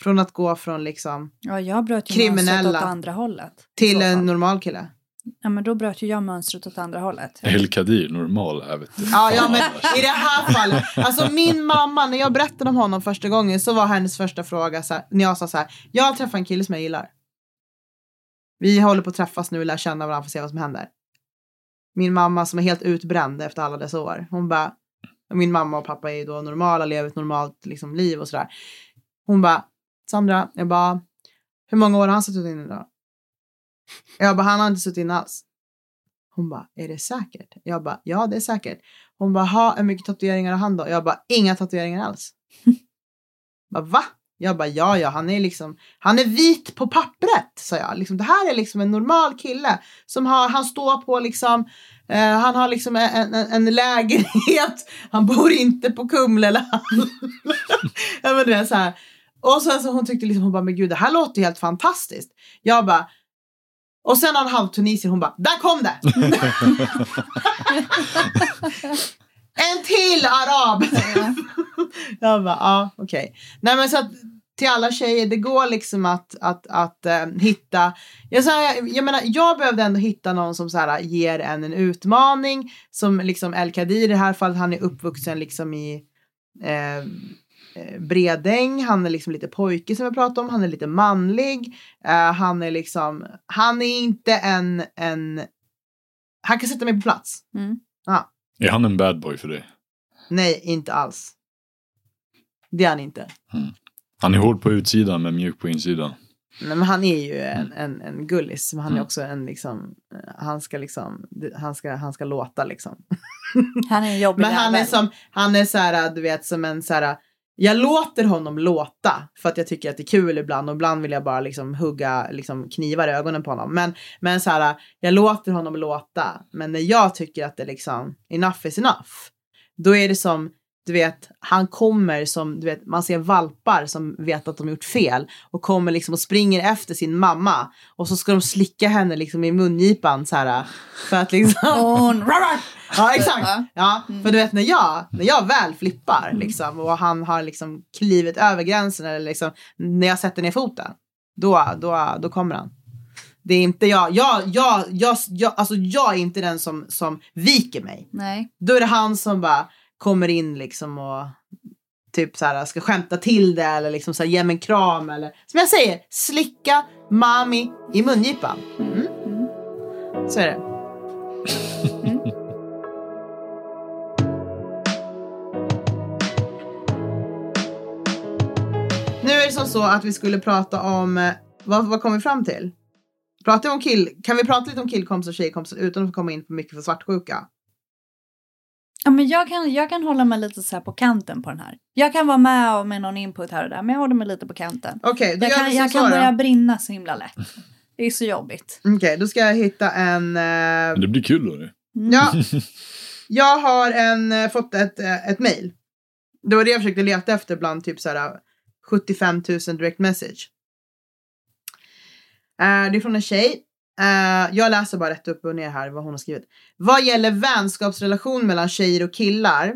Från att gå från liksom Ja, jag bröt Kriminella. åt andra hållet. till en normal kille. Ja, men då bröt ju jag mönstret åt andra hållet. El Kadir, normal här vet du. Ja, ja, men i det här fallet. Alltså min mamma, när jag berättade om honom första gången så var hennes första fråga så här, när jag sa så här, jag har träffat en kille som jag gillar. Vi håller på att träffas nu och lär känna varandra för att se vad som händer. Min mamma som är helt utbränd efter alla dessa år. Hon bara, och min mamma och pappa är ju då normala, lever ett normalt liksom, liv och sådär. Hon bara, Sandra, jag bara, hur många år har han suttit inne då? Jag bara, han har inte suttit inne alls. Hon bara, är det säkert? Jag bara, ja det är säkert. Hon bara, ha, hur mycket tatueringar har han då? Jag bara, inga tatueringar alls. bara, va? Jag bara, ja, ja, han är liksom, han är vit på pappret, sa jag. Liksom, det här är liksom en normal kille som har, han står på liksom, eh, han har liksom en, en, en lägenhet, han bor inte på Kumla eller ja, men det är så här. Och sen så hon tyckte liksom, hon bara, men gud, det här låter helt fantastiskt. Jag bara, och sen har han halv Tunisien, hon bara, där kom det! en till arab! jag bara, ja okej. Nej men så att till alla tjejer, det går liksom att, att, att eh, hitta. Jag, så jag, jag menar, jag behövde ändå hitta någon som så här, ger en en utmaning. Som liksom El Kadir i det här fallet, han är uppvuxen liksom i eh, Bredäng, han är liksom lite pojke som jag pratade om, han är lite manlig. Eh, han är liksom, han är inte en, en, han kan sätta mig på plats. Mm. Är han en bad boy för dig? Nej, inte alls. Det är han inte. Han är hård på utsidan men mjuk på insidan. Nej, men han är ju en, en, en gullis, men han är Mm. också en liksom, eh, han ska liksom, han ska, han ska låta liksom. Han är en jobbig Men han är som, han är så här, du vet, som en så här, jag låter honom låta för att jag tycker att det är kul ibland och ibland vill jag bara liksom hugga liksom knivar i ögonen på honom. Men, men så här, jag låter honom låta. Men när jag tycker att det liksom, enough is enough. Då är det som, du vet, han kommer som, du vet, man ser valpar som vet att de gjort fel och kommer liksom och springer efter sin mamma och så ska de slicka henne liksom i mungipan så här för att liksom hon- Ja, exakt. Ja. Ja, för du vet när jag, när jag väl flippar liksom och han har liksom klivit över gränsen eller liksom när jag sätter ner foten, då, då, då kommer han. Det är inte jag, jag, jag, jag, jag, alltså jag är inte den som, som viker mig. Nej. Då är det han som bara kommer in liksom och typ så här ska skämta till det eller liksom så här ge mig en kram eller som jag säger, slicka mami i mungipan. Mm. Så är det. Mm. Nu är det som så att vi skulle prata om, eh, vad, vad kom vi fram till? Pratar vi om kill, kan vi prata lite om killkompisar och tjejkompisar utan att komma in på mycket för svartsjuka? Ja, men jag, kan, jag kan hålla mig lite så här på kanten på den här. Jag kan vara med och med någon input här och där, men jag håller mig lite på kanten. Okej, då Jag kan, jag kan börja brinna så himla lätt. Det är så jobbigt. Okej, då ska jag hitta en... Men det blir kul då. det. Mm. ja, jag har en, eh, fått ett, eh, ett mail. Det var det jag försökte leta efter bland typ så här 75 000 direct message. Eh, det är från en tjej. Eh, jag läser bara rätt upp och ner här vad hon har skrivit. Vad gäller vänskapsrelation mellan tjejer och killar.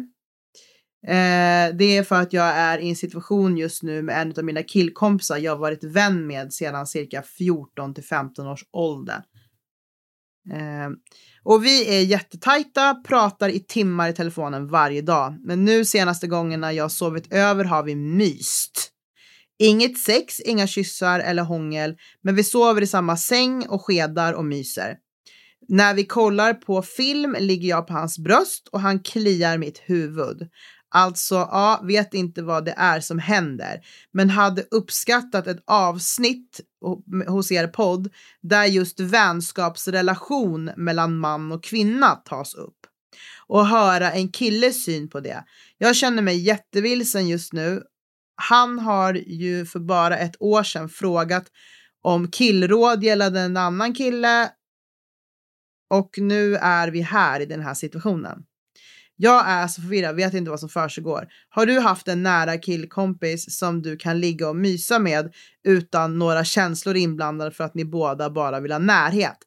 Eh, det är för att jag är i en situation just nu med en av mina killkompisar jag varit vän med sedan cirka 14 till 15 års ålder. Eh, Och vi är jättetajta, pratar i timmar i telefonen varje dag. Men nu senaste gångerna jag sovit över har vi myst. Inget sex, inga kyssar eller hångel, men vi sover i samma säng och skedar och myser. När vi kollar på film ligger jag på hans bröst och han kliar mitt huvud. Alltså, ja, vet inte vad det är som händer, men hade uppskattat ett avsnitt hos er podd där just vänskapsrelation mellan man och kvinna tas upp och höra en killes syn på det. Jag känner mig jättevilsen just nu. Han har ju för bara ett år sedan frågat om killråd gällande en annan kille och nu är vi här i den här situationen. Jag är så förvirrad, vet inte vad som försiggår. Har du haft en nära killkompis som du kan ligga och mysa med utan några känslor inblandade för att ni båda bara vill ha närhet?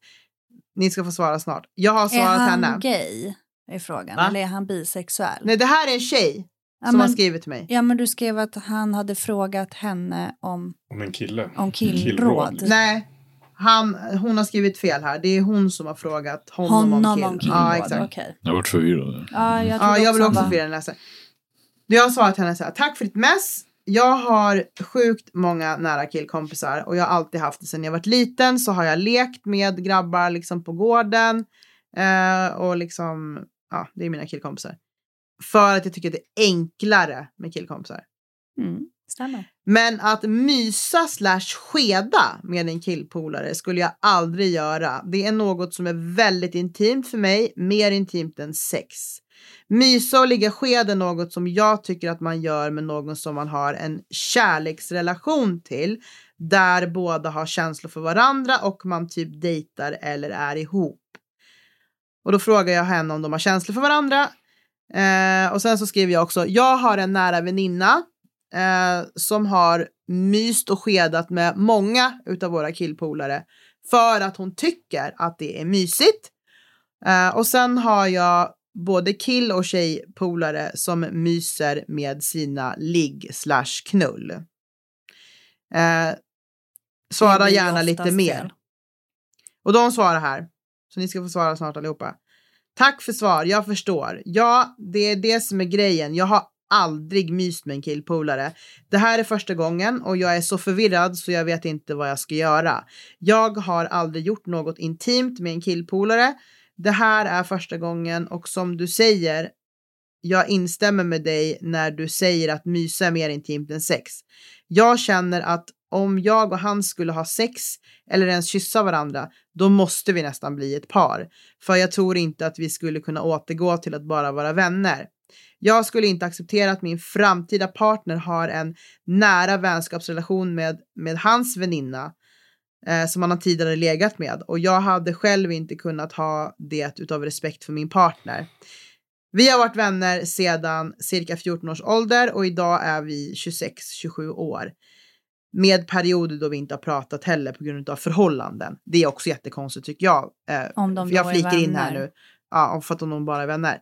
Ni ska få svara snart. Jag har svarat henne. Är han gay? Är frågan. Va? Eller är han bisexuell? Nej, det här är en tjej ja, som men, har skrivit till mig. Ja, men du skrev att han hade frågat henne om... Om en kille. Om killråd. killråd. Nej, han, hon har skrivit fel här. Det är hon som har frågat honom, honom om kill. Om kill ja, exakt. Okay. Jag har varit förvirrad. Ja, jag, ja, jag blir också förvirrad när jag har svarat henne så här. Tack för ditt mess. Jag har sjukt många nära killkompisar och jag har alltid haft det sedan jag var liten så har jag lekt med grabbar liksom på gården eh, och liksom, ja, det är mina killkompisar. För att jag tycker att det är enklare med killkompisar. Mm. Stämmer. Men att mysa slash skeda med en killpolare skulle jag aldrig göra. Det är något som är väldigt intimt för mig, mer intimt än sex. Mysa och ligga sked är något som jag tycker att man gör med någon som man har en kärleksrelation till, där båda har känslor för varandra och man typ dejtar eller är ihop. Och då frågar jag henne om de har känslor för varandra. Eh, och sen så skriver jag också, jag har en nära väninna eh, som har myst och skedat med många utav våra killpolare för att hon tycker att det är mysigt. Eh, och sen har jag både kill och tjejpolare som myser med sina ligg slash knull. Eh, svara gärna lite mer. Och de svarar här, så ni ska få svara snart allihopa. Tack för svar, jag förstår. Ja, det är det som är grejen. Jag har aldrig myst med en killpolare. Det här är första gången och jag är så förvirrad så jag vet inte vad jag ska göra. Jag har aldrig gjort något intimt med en killpolare. Det här är första gången och som du säger, jag instämmer med dig när du säger att mysa är mer intimt än sex. Jag känner att om jag och han skulle ha sex eller ens kyssa varandra, då måste vi nästan bli ett par. För jag tror inte att vi skulle kunna återgå till att bara vara vänner. Jag skulle inte acceptera att min framtida partner har en nära vänskapsrelation med, med hans väninna eh, som han har tidigare legat med och jag hade själv inte kunnat ha det utav respekt för min partner. Vi har varit vänner sedan cirka 14 års ålder och idag är vi 26-27 år. Med perioder då vi inte har pratat heller på grund av förhållanden. Det är också jättekonstigt tycker jag. Eh, Om de jag flikar in här nu. Ja, för att de bara är vänner.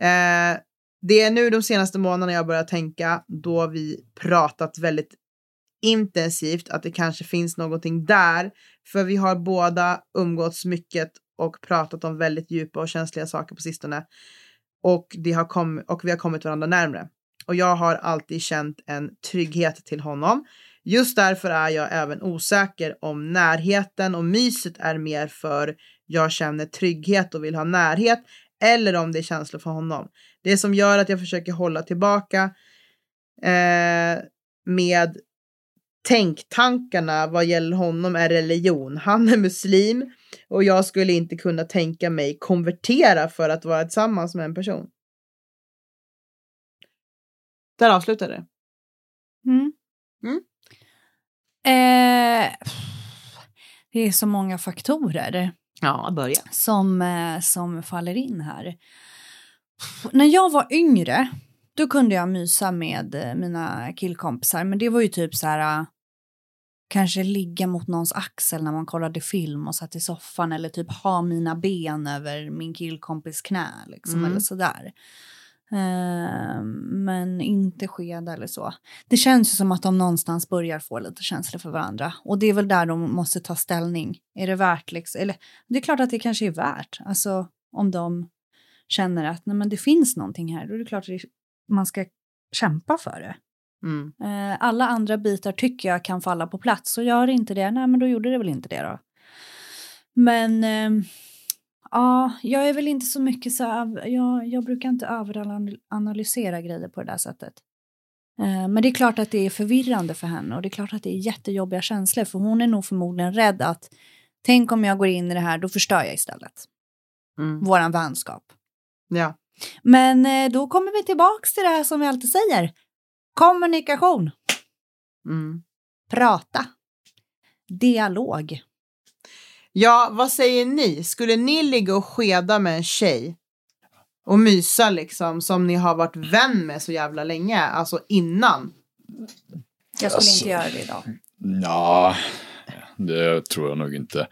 Eh, det är nu de senaste månaderna jag börjar tänka, då vi pratat väldigt intensivt, att det kanske finns någonting där. För vi har båda umgåtts mycket och pratat om väldigt djupa och känsliga saker på sistone. Och, det har kommit, och vi har kommit varandra närmre. Och jag har alltid känt en trygghet till honom. Just därför är jag även osäker om närheten och myset är mer för jag känner trygghet och vill ha närhet eller om det är känslor för honom. Det som gör att jag försöker hålla tillbaka eh, med tänktankarna vad gäller honom är religion. Han är muslim och jag skulle inte kunna tänka mig konvertera för att vara tillsammans med en person. Där avslutade det. Mm. Mm. Eh, det är så många faktorer. Ja, börja. Som, eh, som faller in här. När jag var yngre, då kunde jag mysa med eh, mina killkompisar, men det var ju typ så här kanske ligga mot någons axel när man kollade film och satt i soffan eller typ ha mina ben över min killkompis knä liksom mm. eller sådär. Uh, men inte skeda eller så. Det känns ju som att de någonstans börjar få lite känslor för varandra och det är väl där de måste ta ställning. Är det värt liksom? Eller det är klart att det kanske är värt. Alltså om de känner att nej, men det finns någonting här, då är det klart att man ska kämpa för det. Mm. Eh, alla andra bitar tycker jag kan falla på plats. Och gör inte det, nej men då gjorde det väl inte det då. Men eh, ja, jag är väl inte så mycket så jag, jag brukar inte överanalysera grejer på det där sättet. Eh, men det är klart att det är förvirrande för henne och det är klart att det är jättejobbiga känslor för hon är nog förmodligen rädd att tänk om jag går in i det här, då förstör jag istället Mm. våran vänskap. Ja. Men eh, då kommer vi tillbaks till det här som vi alltid säger. Kommunikation. Mm. Prata. Dialog. Ja, vad säger ni? Skulle ni ligga och skeda med en tjej och mysa liksom som ni har varit vän med så jävla länge, alltså innan? Jag skulle Alltså. inte göra det idag. Ja, det tror jag nog inte.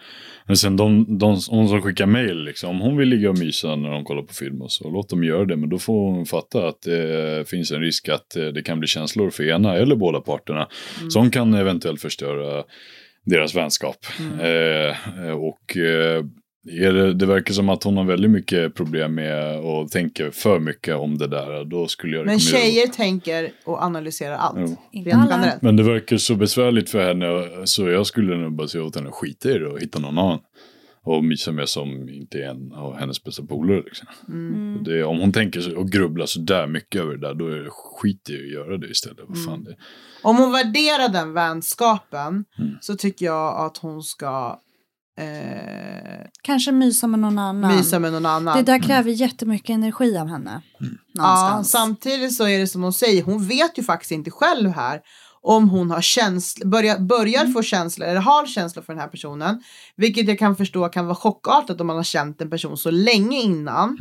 Men sen de, de, hon som skickar mail, liksom, om hon vill ligga och mysa när de kollar på film och så, låt dem göra det. Men då får hon fatta att det finns en risk att eh, det kan bli känslor för ena eller båda parterna. Som kan eventuellt förstöra deras vänskap. Eh, och eh, är det, det verkar som att hon har väldigt mycket problem med och tänker för mycket om det där. Då skulle jag Men tjejer tänker och analyserar allt. Jo. Inte Rent alla. generellt. Men det verkar så besvärligt för henne så jag skulle nog bara säga åt henne att skita i det och hitta någon annan. Och mysa med som inte är en av hennes bästa polare. Liksom. Mm. Det, om hon tänker och grubblar så där mycket över det där då är det skit i att göra det istället. Vad fan det, Om hon värderar den vänskapen Mm. så tycker jag att hon ska eh, Kanske mysa med någon annan. mysa med någon annan. Det där kräver jättemycket energi av henne. Ja, Någonstans. samtidigt så är det som hon säger, hon vet ju faktiskt inte själv här om hon har känsla, börjar, börjar få känslor eller har känslor för den här personen. Vilket jag kan förstå kan vara chockartat om man har känt en person så länge innan.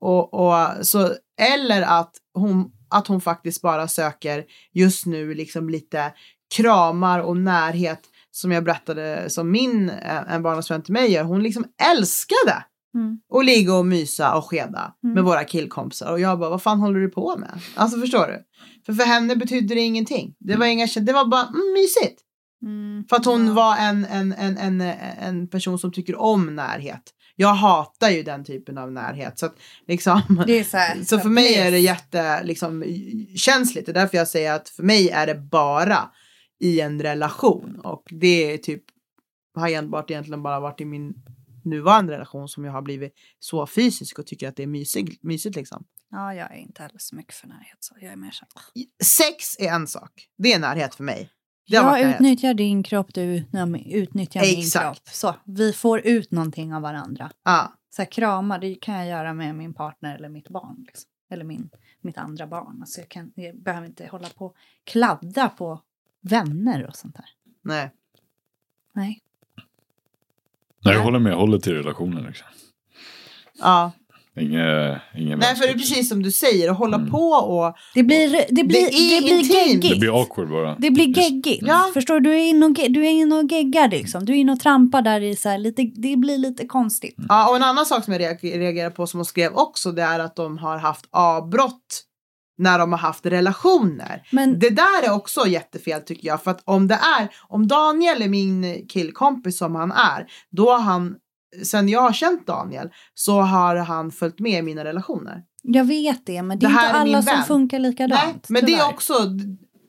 Och, och, så, eller att hon, att hon faktiskt bara söker just nu liksom lite kramar och närhet som jag berättade som min, eh, en barndomsvän till mig gör. Hon liksom älskade Mm. och ligga och mysa och skeda Mm. med våra killkompisar. Och jag bara, vad fan håller du på med? Alltså förstår du? För för henne betydde det ingenting. Det var, inga, det var bara mm, mysigt. Mm. För att hon var en, en, en, en, en person som tycker om närhet. Jag hatar ju den typen av närhet. Så, att, liksom, Det är så, här, så för mig är det bliss. jätte liksom, känsligt. Det är därför jag säger att för mig är det bara i en relation. Och det är typ, har enbart egentligen bara varit i min nuvarande relation som jag har blivit så fysisk och tycker att det är mysigt. mysigt liksom. Ja, jag är inte heller så mycket för närhet. Så jag är mer så. Sex är en sak. Det är närhet för mig. Jag utnyttjar din kropp, du utnyttjar min Exakt. kropp. Så, vi får ut någonting av varandra. Ja. Så här, krama, det kan jag göra med min partner eller mitt barn. Liksom. Eller min, mitt andra barn. Alltså jag, kan, jag behöver inte hålla på kladda på vänner och sånt där. Nej. Nej. Nej, jag håller med, jag håller till relationen. Liksom. Ja. Inge, ingen Nej, för det är precis som du säger, att hålla på och... Det blir, det blir, är det blir geggigt. Det blir awkward bara. Det blir geggigt. Ja. Förstår du? Du är inne och, du är och geggar liksom. Du är inne och trampar där i så här lite, det blir lite konstigt. Ja, och en annan sak som jag reager- reagerar på som hon skrev också, det är att de har haft avbrott när de har haft relationer. Men Det där är också jättefel tycker jag. För att om det är, om Daniel är min killkompis som han är, då har han, sen jag har känt Daniel, så har han följt med i mina relationer. jag vet det, men det är Det här inte är alla som funkar likadant. Nej, men det är tyvärr. också,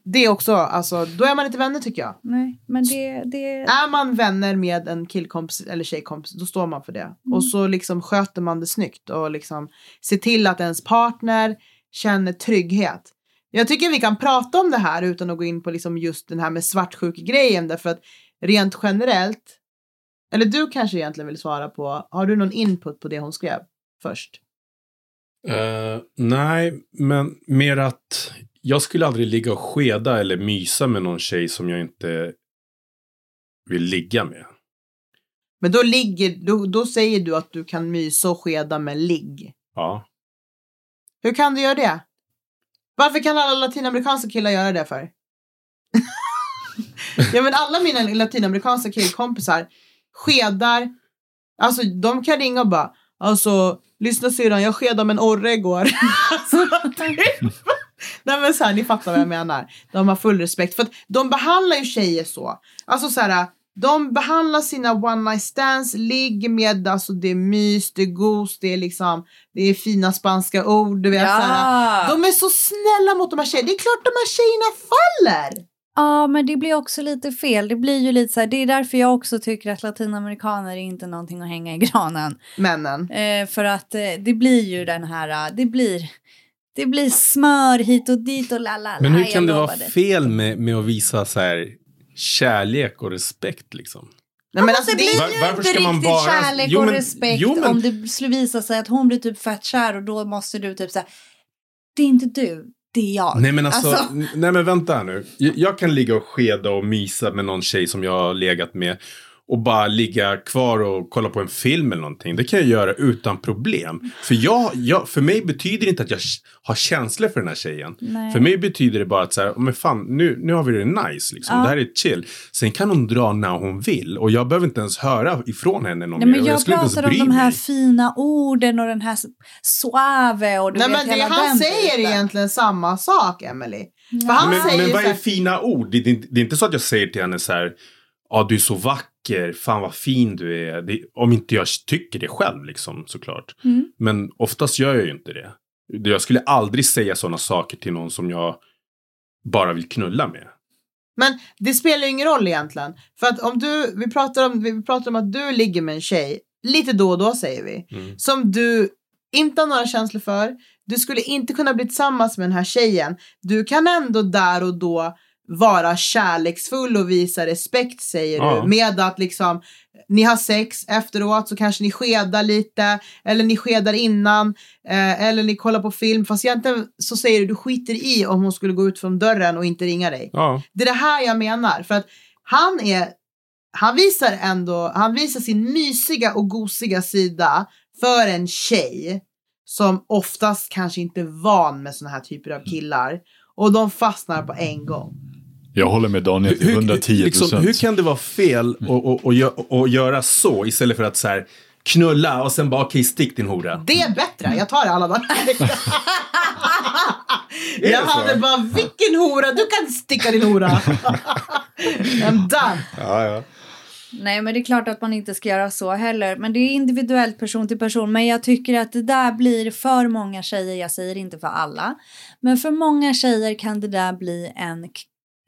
det är också, alltså, då är man inte vänner tycker jag. Nej, men det, det... Är man vänner med en killkompis eller tjejkompis, då står man för det. Och så liksom sköter man det snyggt och liksom ser till att ens partner känner trygghet. Jag tycker vi kan prata om det här utan att gå in på liksom just den här med svartsjuk-grejen därför att rent generellt, eller du kanske egentligen vill svara på, har du någon input på det hon skrev först? Eh, nej, men mer att jag skulle aldrig ligga och skeda eller mysa med någon tjej som jag inte vill ligga med. Men då, ligger, då, då säger du att du kan mysa och skeda med ligg. Ja. Hur kan du göra det? Varför kan alla latinamerikanska killar göra det för? ja men alla mina latinamerikanska killkompisar skedar, alltså de kan ringa och bara, alltså lyssna syrran jag skedade med en orre igår. alltså, typ. Nej men så här, ni fattar vad jag menar. De har full respekt för att de behandlar ju tjejer så. Alltså så här, de behandlar sina one night stands, ligger med, alltså det är mys, det är gos, det är liksom, det är fina spanska ord, du vet. Ja. såhär. De är så snälla mot de här tjejerna. Det är klart de här tjejerna faller! Ja, men det blir också lite fel. Det blir ju lite så här, det är därför jag också tycker att latinamerikaner är inte någonting att hänga i granen. Männen. Eh, för att eh, det blir ju den här, eh, det blir, det blir smör hit och dit och la la la. Men hur kan det vara fel med, med att visa så här kärlek och respekt liksom? Nej, men Alltså, alltså, det blir Var- ju varför inte ska man riktigt bara- kärlek Jo, och men- respekt jo, men- om det skulle visa sig att hon blir typ fett kär och då måste du typ säga det är inte du, det är jag. Nej men alltså, Alltså- nej men vänta här nu. Jag, jag kan ligga och skeda och mysa med någon tjej som jag har legat med. Och bara ligga kvar och kolla på en film eller någonting. Det kan jag göra utan problem. För, jag, jag, för mig betyder det inte att jag har känslor för den här tjejen. Nej. För mig betyder det bara att så här, "Oh, men fan, nu, nu har vi det nice liksom. Ja. Det här är chill. Sen kan hon dra när hon vill. Och jag behöver inte ens höra ifrån henne någon Nej, mer. men jag ens pratar om de här mig. fina orden och den här suave och du nej, vet men det, han säger biten. egentligen samma sak, Emily. Han Men, men vad är fina ord? Det, det, det är inte så att jag säger till henne så här. Ja, du är så vacker. Fan vad fin du är. Det, om inte jag tycker det själv liksom såklart. Mm. Men oftast gör jag ju inte det. Jag skulle aldrig säga sådana saker till någon som jag bara vill knulla med. Men det spelar ju ingen roll egentligen. För att om du, vi pratar om, vi pratar om att du ligger med en tjej, lite då och då säger vi, Mm. som du inte har några känslor för. Du skulle inte kunna bli tillsammans med den här tjejen. Du kan ändå där och då vara kärleksfull och visa respekt säger Ja. du. Med att liksom ni har sex efteråt så kanske ni skedar lite eller ni skedar innan eh, eller ni kollar på film. Fast egentligen så säger du du skiter i om hon skulle gå ut från dörren och inte ringa dig. Ja. Det är det här jag menar. För att han är, han visar ändå, han visar sin mysiga och gosiga sida för en tjej som oftast kanske inte är van med såna här typer av killar. Och de fastnar på en gång. Jag håller med Daniel till 110 liksom, hur kan det vara fel att att- att gö- att göra så istället för att så här knulla och sen bara okej stick din hora. Det är bättre, jag tar det alla dagar. jag så? hade bara, vilken hora, du kan sticka din hora. I'm done. Ja, ja. Nej, men det är klart att man inte ska göra så heller. Men det är individuellt person till person. Men jag tycker att det där blir för många tjejer. Jag säger inte för alla. Men för många tjejer kan det där bli en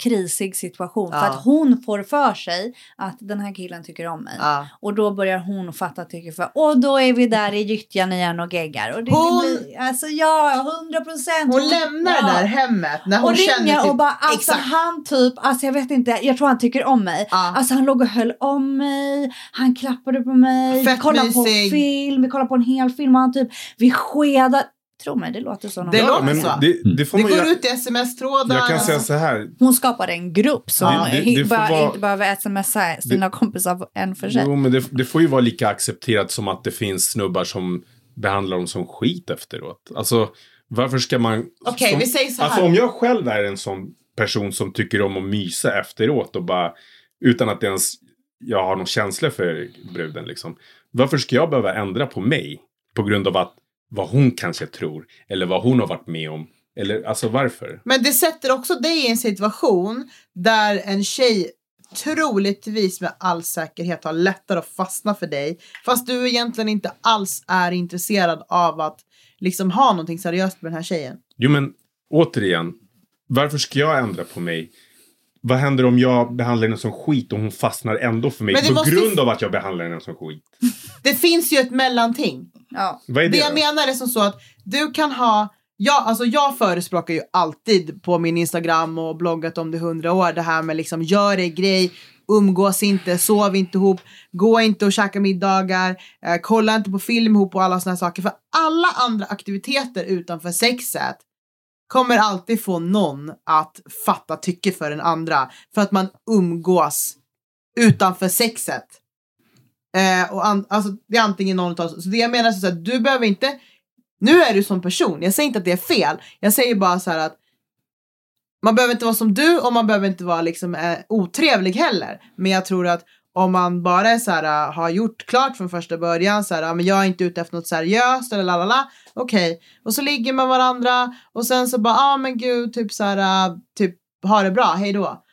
krisig situation. För Ja. att hon får för sig att den här killen tycker om mig. Ja. Och då börjar hon fatta tycker för. Och då är vi där i gyttjan igen och geggar. Och det, Hon- det blir, alltså ja, hundra procent. Hon lämnar det där hemmet när hon och känner ringer typ, och bara alltså exakt. han typ, alltså jag vet inte, jag tror han tycker om mig. Ja. Alltså han låg och höll om mig, han klappade på mig, Fett vi kollade på mysig. film, vi kollade på en hel film och han typ, vi skedade. Tro mig, det låter så. Det låter men så. det, det får Det man går göra. ut i sms-trådar. Jag kan säga så här. Hon skapade en grupp som Ja, det- det bara, vara- inte behöver smsa sina kompisar en för sig. Jo, men det, det får ju vara lika accepterat som att det finns snubbar som behandlar dem som skit efteråt. Alltså, varför ska man... Okej, som, vi säger så här. Alltså om jag själv är en sån person som tycker om att mysa efteråt och bara utan att ens jag har någon känsla för bruden liksom. Varför ska jag behöva ändra på mig på grund av att vad hon kanske tror eller vad hon har varit med om. Eller alltså varför? Men det sätter också dig i en situation där en tjej troligtvis med all säkerhet har lättare att fastna för dig. Fast du egentligen inte alls är intresserad av att liksom ha någonting seriöst med den här tjejen. Jo men återigen, varför ska jag ändra på mig? Vad händer om jag behandlar henne som skit och hon fastnar ändå för mig på måste- grund av att jag behandlar henne som skit? Det finns ju ett mellanting. Ja. Vad är det, Det jag då? menar är som så att du kan ha Ja, alltså jag förespråkar ju alltid på min Instagram och bloggat om det hundra år det här med liksom gör det grej, umgås inte, sov inte ihop, gå inte och käka middagar, eh, kolla inte på film ihop och alla såna här saker. För alla andra aktiviteter utanför sexet kommer alltid få någon att fatta tycke för den andra för att man umgås utanför sexet. Eh, och an- alltså, det är antingen någon av oss. Så det jag menar är att du behöver inte nu är du som person, jag säger inte att det är fel. Jag säger bara så här att man behöver inte vara som du och man behöver inte vara liksom eh, otrevlig heller. Men jag tror att om man bara är så här, uh, har gjort klart från första början så här, uh, men jag är inte ute efter något seriöst eller lalala. Okej, och så ligger man varandra och sen så bara, ja ah, men gud, typ så här, uh, typ ha det bra, hej då.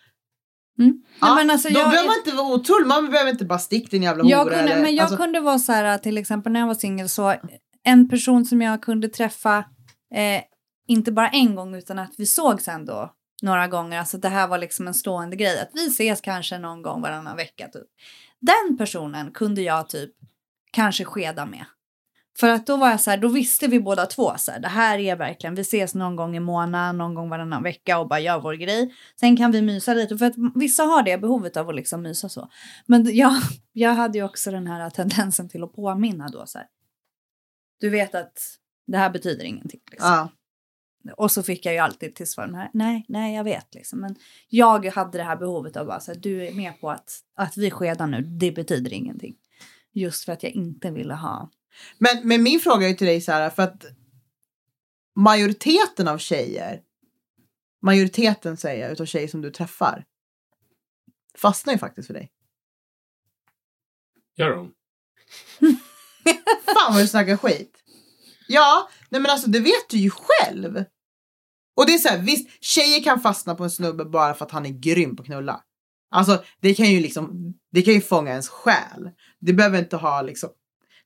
Mm. Ja, Nej, men alltså, då jag- behöver man inte vara otrolig, man behöver inte bara stick din jävla Jag hora. kunde, eller, men jag alltså, kunde vara så här till exempel när jag var singel så en person som jag kunde träffa eh, inte bara en gång utan att vi sågs ändå några gånger. Alltså det här var liksom en stående grej att vi ses kanske någon gång varannan vecka typ. Den personen kunde jag typ kanske skeda med. För att då var jag så här, då visste vi båda två så här, det här är verkligen, vi ses någon gång i månaden, någon gång varannan vecka och bara gör vår grej. Sen kan vi mysa lite, för att vissa har det behovet av att liksom mysa så. Men jag, jag hade ju också den här tendensen till att påminna då så här. Du vet att det här betyder ingenting. Liksom. ja. Och så fick jag ju alltid till svar, nej, nej, jag vet liksom. Men jag hade det här behovet av bara så här, du är med på att, att vi skedar nu, det betyder ingenting. Just för att jag inte ville ha. Men, men min fråga är till dig så här, för att majoriteten av tjejer, majoriteten säger jag, utav tjejer som du träffar, fastnar ju faktiskt för dig. Gör de? Fan vad du snackar skit. Ja, nej men alltså det vet du ju själv. Och det är så här, visst, tjejer kan fastna på en snubbe bara för att han är grym på att knulla. Alltså det kan ju liksom, det kan ju fånga ens själ. Det behöver inte ha liksom,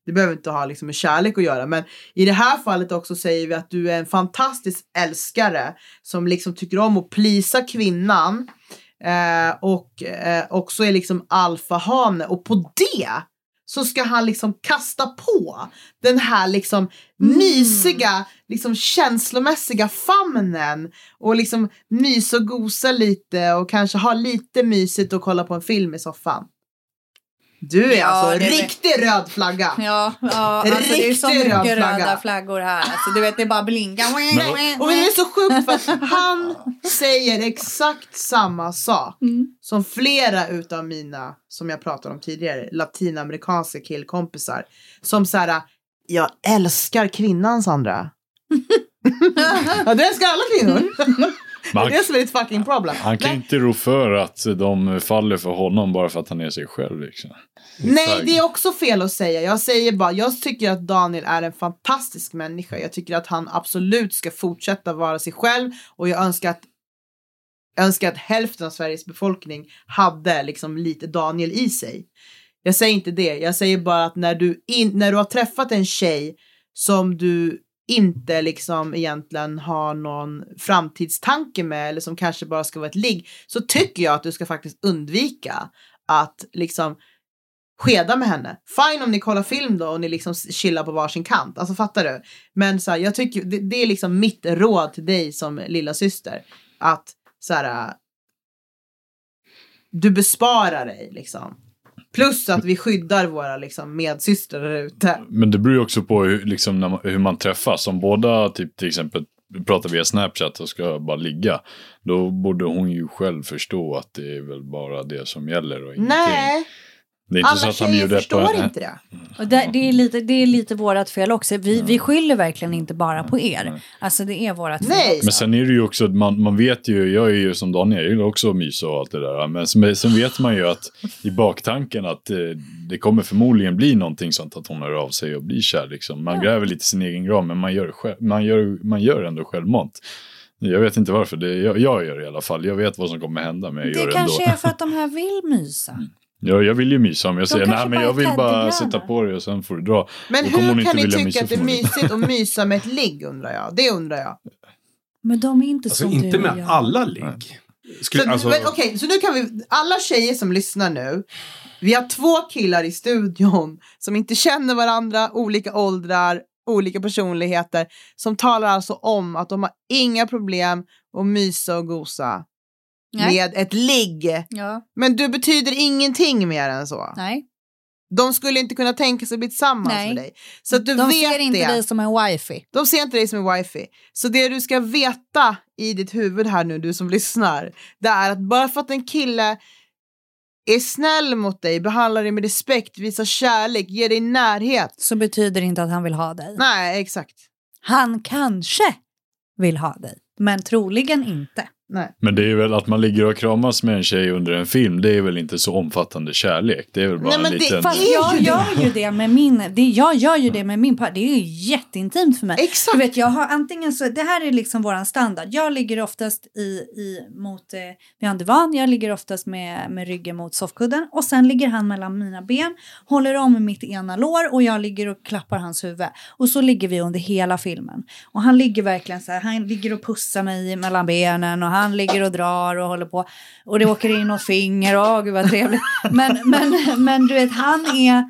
det behöver inte ha liksom med kärlek att göra. Men i det här fallet också säger vi att du är en fantastisk älskare som liksom tycker om att plisa kvinnan. Eh, och eh, också är liksom alfahane. Och på det så ska han liksom kasta på den här liksom Mm. mysiga, liksom känslomässiga famnen och liksom mysa och gosa lite och kanske ha lite mysigt och kolla på en film i soffan. Du är Ja, alltså det är- riktig röd flagga. Ja, ja alltså det är så mycket flagga. röda flaggor här. Alltså, du vet, det är bara blinka. Och det är så sjukt för att han säger exakt samma sak Mm. som flera utav mina, som jag pratade om tidigare, latinamerikanska killkompisar. Som så här, jag älskar kvinnan Sandra. ja, du älskar alla kvinnor. Det är Man, det som är ditt fucking problem. han kan Nej, inte rå för att de faller för honom bara för att han är sig själv. Liksom. Nej, det är också fel att säga. Jag säger bara, jag tycker att Daniel är en fantastisk människa. Jag tycker att han absolut ska fortsätta vara sig själv och jag önskar att jag önskar att hälften av Sveriges befolkning hade liksom lite Daniel i sig. Jag säger inte det. Jag säger bara att när du, in, när du har träffat en tjej som du inte liksom egentligen har någon framtidstanke med eller som kanske bara ska vara ett ligg så tycker jag att du ska faktiskt undvika att liksom skeda med henne. Fine om ni kollar film då och ni liksom chillar på varsin kant. Alltså fattar du? Men så här, jag tycker det, det är liksom mitt råd till dig som lilla syster att så här. Äh, du besparar dig liksom. Plus att vi skyddar våra liksom medsystrar där ute. Men det beror ju också på hur, liksom, man, hur man träffas. Om båda typ, till exempel pratar via Snapchat och ska bara ligga. Då borde hon ju själv förstå att det är väl bara det som gäller och ingenting. Nej, det är inte så alla att han bjuder förstår på, inte det. Och det, det, är lite, det är lite vårat fel också. Vi, vi skyller verkligen inte bara på er. Alltså det är vårat fel Nej. också. Men sen är det ju också, man, man vet ju, jag är ju som Daniel, jag gillar också att mysa och allt det där. Men sen, sen vet man ju att i baktanken att eh, det kommer förmodligen bli någonting sånt att hon hör av sig och blir kär. Liksom. Man gräver lite sin egen grav, men man gör, det själv, man gör, man gör ändå självmant. Jag vet inte varför, det, jag, jag gör det i alla fall. Jag vet vad som kommer hända, men jag gör Det det ändå. kanske är för att de här vill mysa. Ja, jag vill ju mysa om jag säger nej men jag vill bara sätta på dig och sen får du dra. Men Då hur inte kan ni tycka att det är mysigt att mysa med ett ligg undrar jag. Det undrar jag. Men de är inte Alltså som inte du med jag. alla ligg. Skulle, Så, alltså, okej, så nu kan vi, alla tjejer som lyssnar nu, vi har två killar i studion som inte känner varandra, olika åldrar, olika personligheter, som talar alltså om att de har inga problem att mysa och gosa Nej. med ett ligg. Ja, Men du betyder ingenting mer än så. nej. De skulle inte kunna tänka sig att bli tillsammans Nej. med dig. Så du De vet ser inte det. dig som en wifi. De ser inte dig som en wifi. Så det du ska veta i ditt huvud här nu, du som lyssnar, det är att bara för att en kille är snäll mot dig, behandlar dig med respekt, visar kärlek, ger dig närhet. Så betyder det inte att han vill ha dig. Nej, exakt. Han kanske vill ha dig, men troligen inte. Nej. Men det är väl att man ligger och kramas med en tjej under en film. Det är väl inte så omfattande kärlek. Det är väl bara Nej, en men det- liten... Fast är jag det. gör ju det med min, det, jag gör ju det med min partner. Det är ju jätteintimt för mig. Exakt. Du vet, jag har antingen så, det här är liksom våran standard. Jag ligger oftast i, i mot, eh, vi har en divan, jag ligger oftast med, med ryggen mot soffkudden och sen ligger han mellan mina ben, håller om mitt ena lår och jag ligger och klappar hans huvud. Och så ligger vi under hela filmen. Och han ligger verkligen så här, han ligger och pussar mig mellan benen och han ligger och drar och håller på. Och det åker in något finger, åh gud vad trevligt. Men, men, men du vet, han är,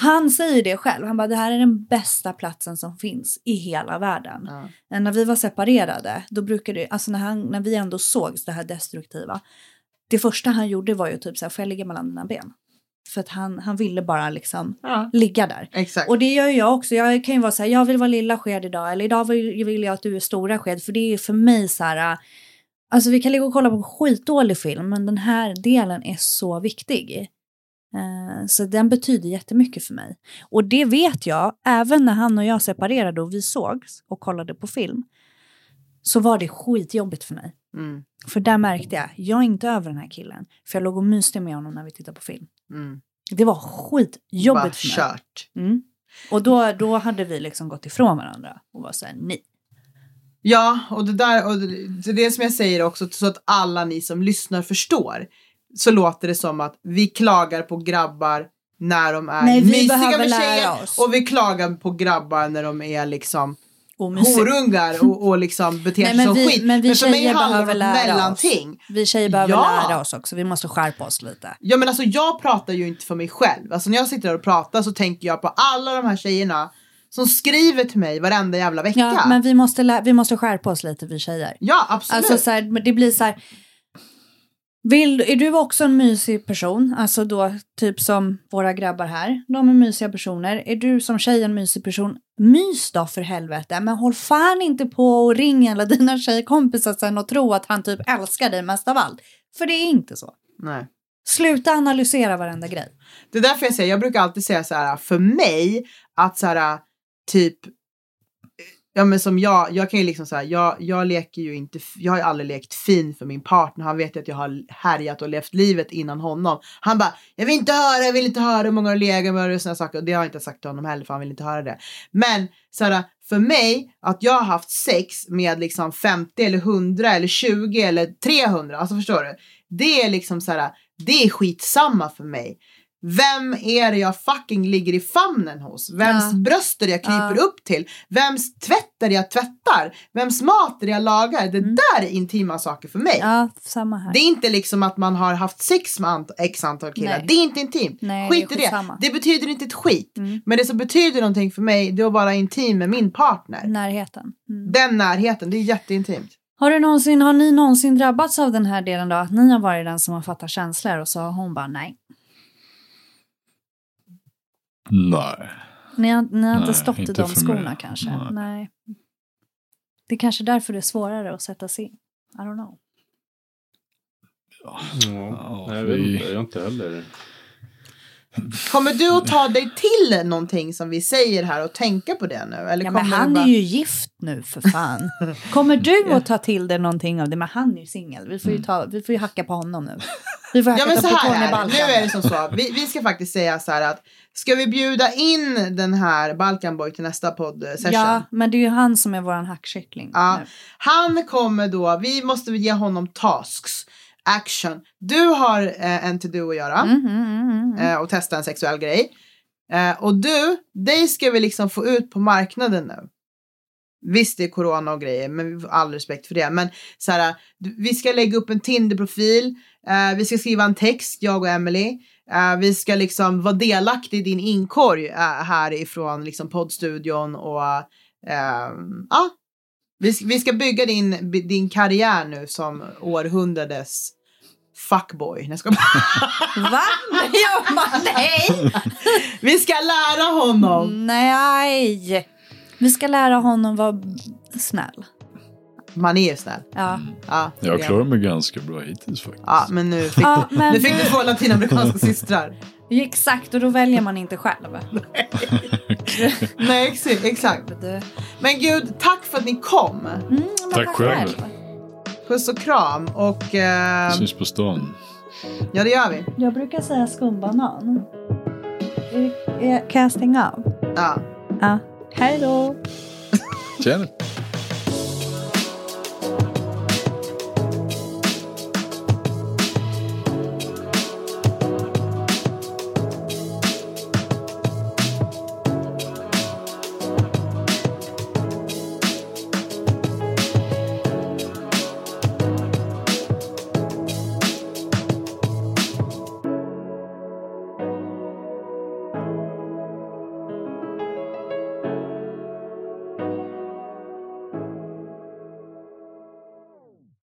han säger det själv. Han bara, det här är den bästa platsen som finns i hela världen. Ja. När vi var separerade, då brukade alltså när, han, när vi ändå sågs, det här destruktiva. Det första han gjorde var ju typ så här, får jag ligga mellan dina ben? För att han, han ville bara liksom Ja. ligga där. Exakt. Och det gör jag också. Jag kan ju vara så här, jag vill vara lilla sked idag. Eller idag vill, vill jag att du är stora sked. För det är för mig så här, alltså vi kan ligga och kolla på skitdålig film. Men den här delen är så viktig. Eh, så den betyder jättemycket för mig. Och det vet jag, även när han och jag separerade och vi sågs och kollade på film. Så var det skitjobbigt för mig. Mm. För där märkte jag, jag är inte över den här killen. För jag låg och myste med honom när vi tittade på film. Mm. Det var skitjobbigt Bara för mig. kört. Mm. Och då, då hade vi liksom gått ifrån varandra och var såhär nej. Ja, och det där, och det, det som jag säger också, så att alla ni som lyssnar förstår. Så låter det som att vi klagar på grabbar när de är Nej, mysiga med tjejer. oss. Och vi klagar på grabbar när de är liksom Och horungar och, och liksom beter sig men som vi- skit. men vi för mig handlar det om mellanting. Vi tjejer behöver Ja. lära oss också. Vi måste skärpa oss lite. Ja men alltså jag pratar ju inte för mig själv. Alltså när jag sitter där och pratar så tänker jag på alla de här tjejerna som skriver till mig varenda jävla vecka. Ja, men vi måste, vi måste skärpa oss lite vi tjejer. Ja absolut. Alltså så här, det blir så här. Vill, är du också en mysig person? Alltså då typ som våra grabbar här. De är mysiga personer. Är du som tjej en mysig person? Mys då för helvete. Men håll fan inte på och ring alla dina tjejkompisar sen och tro att han typ älskar dig mest av allt. För det är inte så. Nej. Sluta analysera varenda grej. Det är därför jag säger, jag brukar alltid säga så här, för mig att så här, typ, ja men som jag, jag kan ju liksom säga, jag, jag leker ju inte, jag har ju aldrig lekt fin för min partner, han vet ju att jag har härjat och levt livet innan honom. Han bara, jag vill inte höra, jag vill inte höra hur många har legat med och sådana saker, och det har jag inte sagt till honom heller för han vill inte höra det. Men såhär, för mig, att jag har haft sex med liksom 50 eller 100 eller 20 eller 300, alltså förstår du? Det är liksom såhär, det är skitsamma för mig. Vem är det jag fucking ligger i famnen hos? Vems Ja. bröst är det jag kryper Ja. upp till? Vems tvätt är det jag tvättar? Vems mat är det jag lagar? Det Mm. där är intima saker för mig. Ja, samma här. Det är inte liksom att man har haft sex med ant- x antal killar. Nej. Det är inte intimt. Nej, skit det i det. Det betyder inte ett skit. Mm. Men det som betyder någonting för mig, det är att vara intim med min partner. Närheten. Mm. Den närheten, det är jätteintimt. Har, du någonsin, har ni någonsin drabbats av den här delen då? Att ni har varit den som har fattat känslor och så har hon bara nej. Nej. Ni har, ni har inte Nej, stått i inte de för skorna mig. kanske? Nej. Nej. Det är kanske därför det är svårare att sätta sig in. I don't know. Ja, Ja, nej, jag vet vi- inte. Jag inte heller. Kommer du att ta dig till någonting som vi säger här och tänka på det nu? Eller Ja, men han bara... är ju gift nu för fan. Kommer du att ta till dig någonting av det? Men han är ju singel. Vi, får ju ta- vi får ju hacka på honom nu. Vi får hacka Ja men så på här Tony är det. Balkan. Nu är det som så. Vi, vi ska faktiskt säga så här att ska vi bjuda in den här Balkanboy till nästa podd-session? Ja, men det är ju han som är våran hackkyckling. Ja. nu. Han kommer då, vi måste ge honom tasks, action. Du har eh, en to-do att göra Mm, mm, mm, mm. eh, och testa en sexuell grej. Eh, och du, dig ska vi liksom få ut på marknaden nu. Visst det är corona och grejer, men vi får all respekt för det. Men så här, du- vi ska lägga upp en Tinder-profil, eh, vi ska skriva en text, jag och Emily. Eh, vi ska liksom vara delaktig i din inkorg eh, härifrån liksom poddstudion och ja. Vi, vi ska bygga din, din karriär nu som århundradets fuckboy. Nej, bara. Va? Jag bara, nej! Vi ska lära honom. Nej! Vi ska lära honom vara snäll. Man är ju snäll. Ja. Ja, Jag klarar mig ganska bra hittills faktiskt. Ja, men nu fick, Ja, du, men- nu fick du två latinamerikanska systrar. Exakt, och då väljer man inte själv. Nej, ex- exakt. Men gud, tack för att ni kom. Mm, men Tack själv. Puss och kram. Och eh, Syns på stan. ja, det gör vi. Jag brukar säga skumbanan. Kan jag stänga av? Ja. Ja. Hej då! Tjena.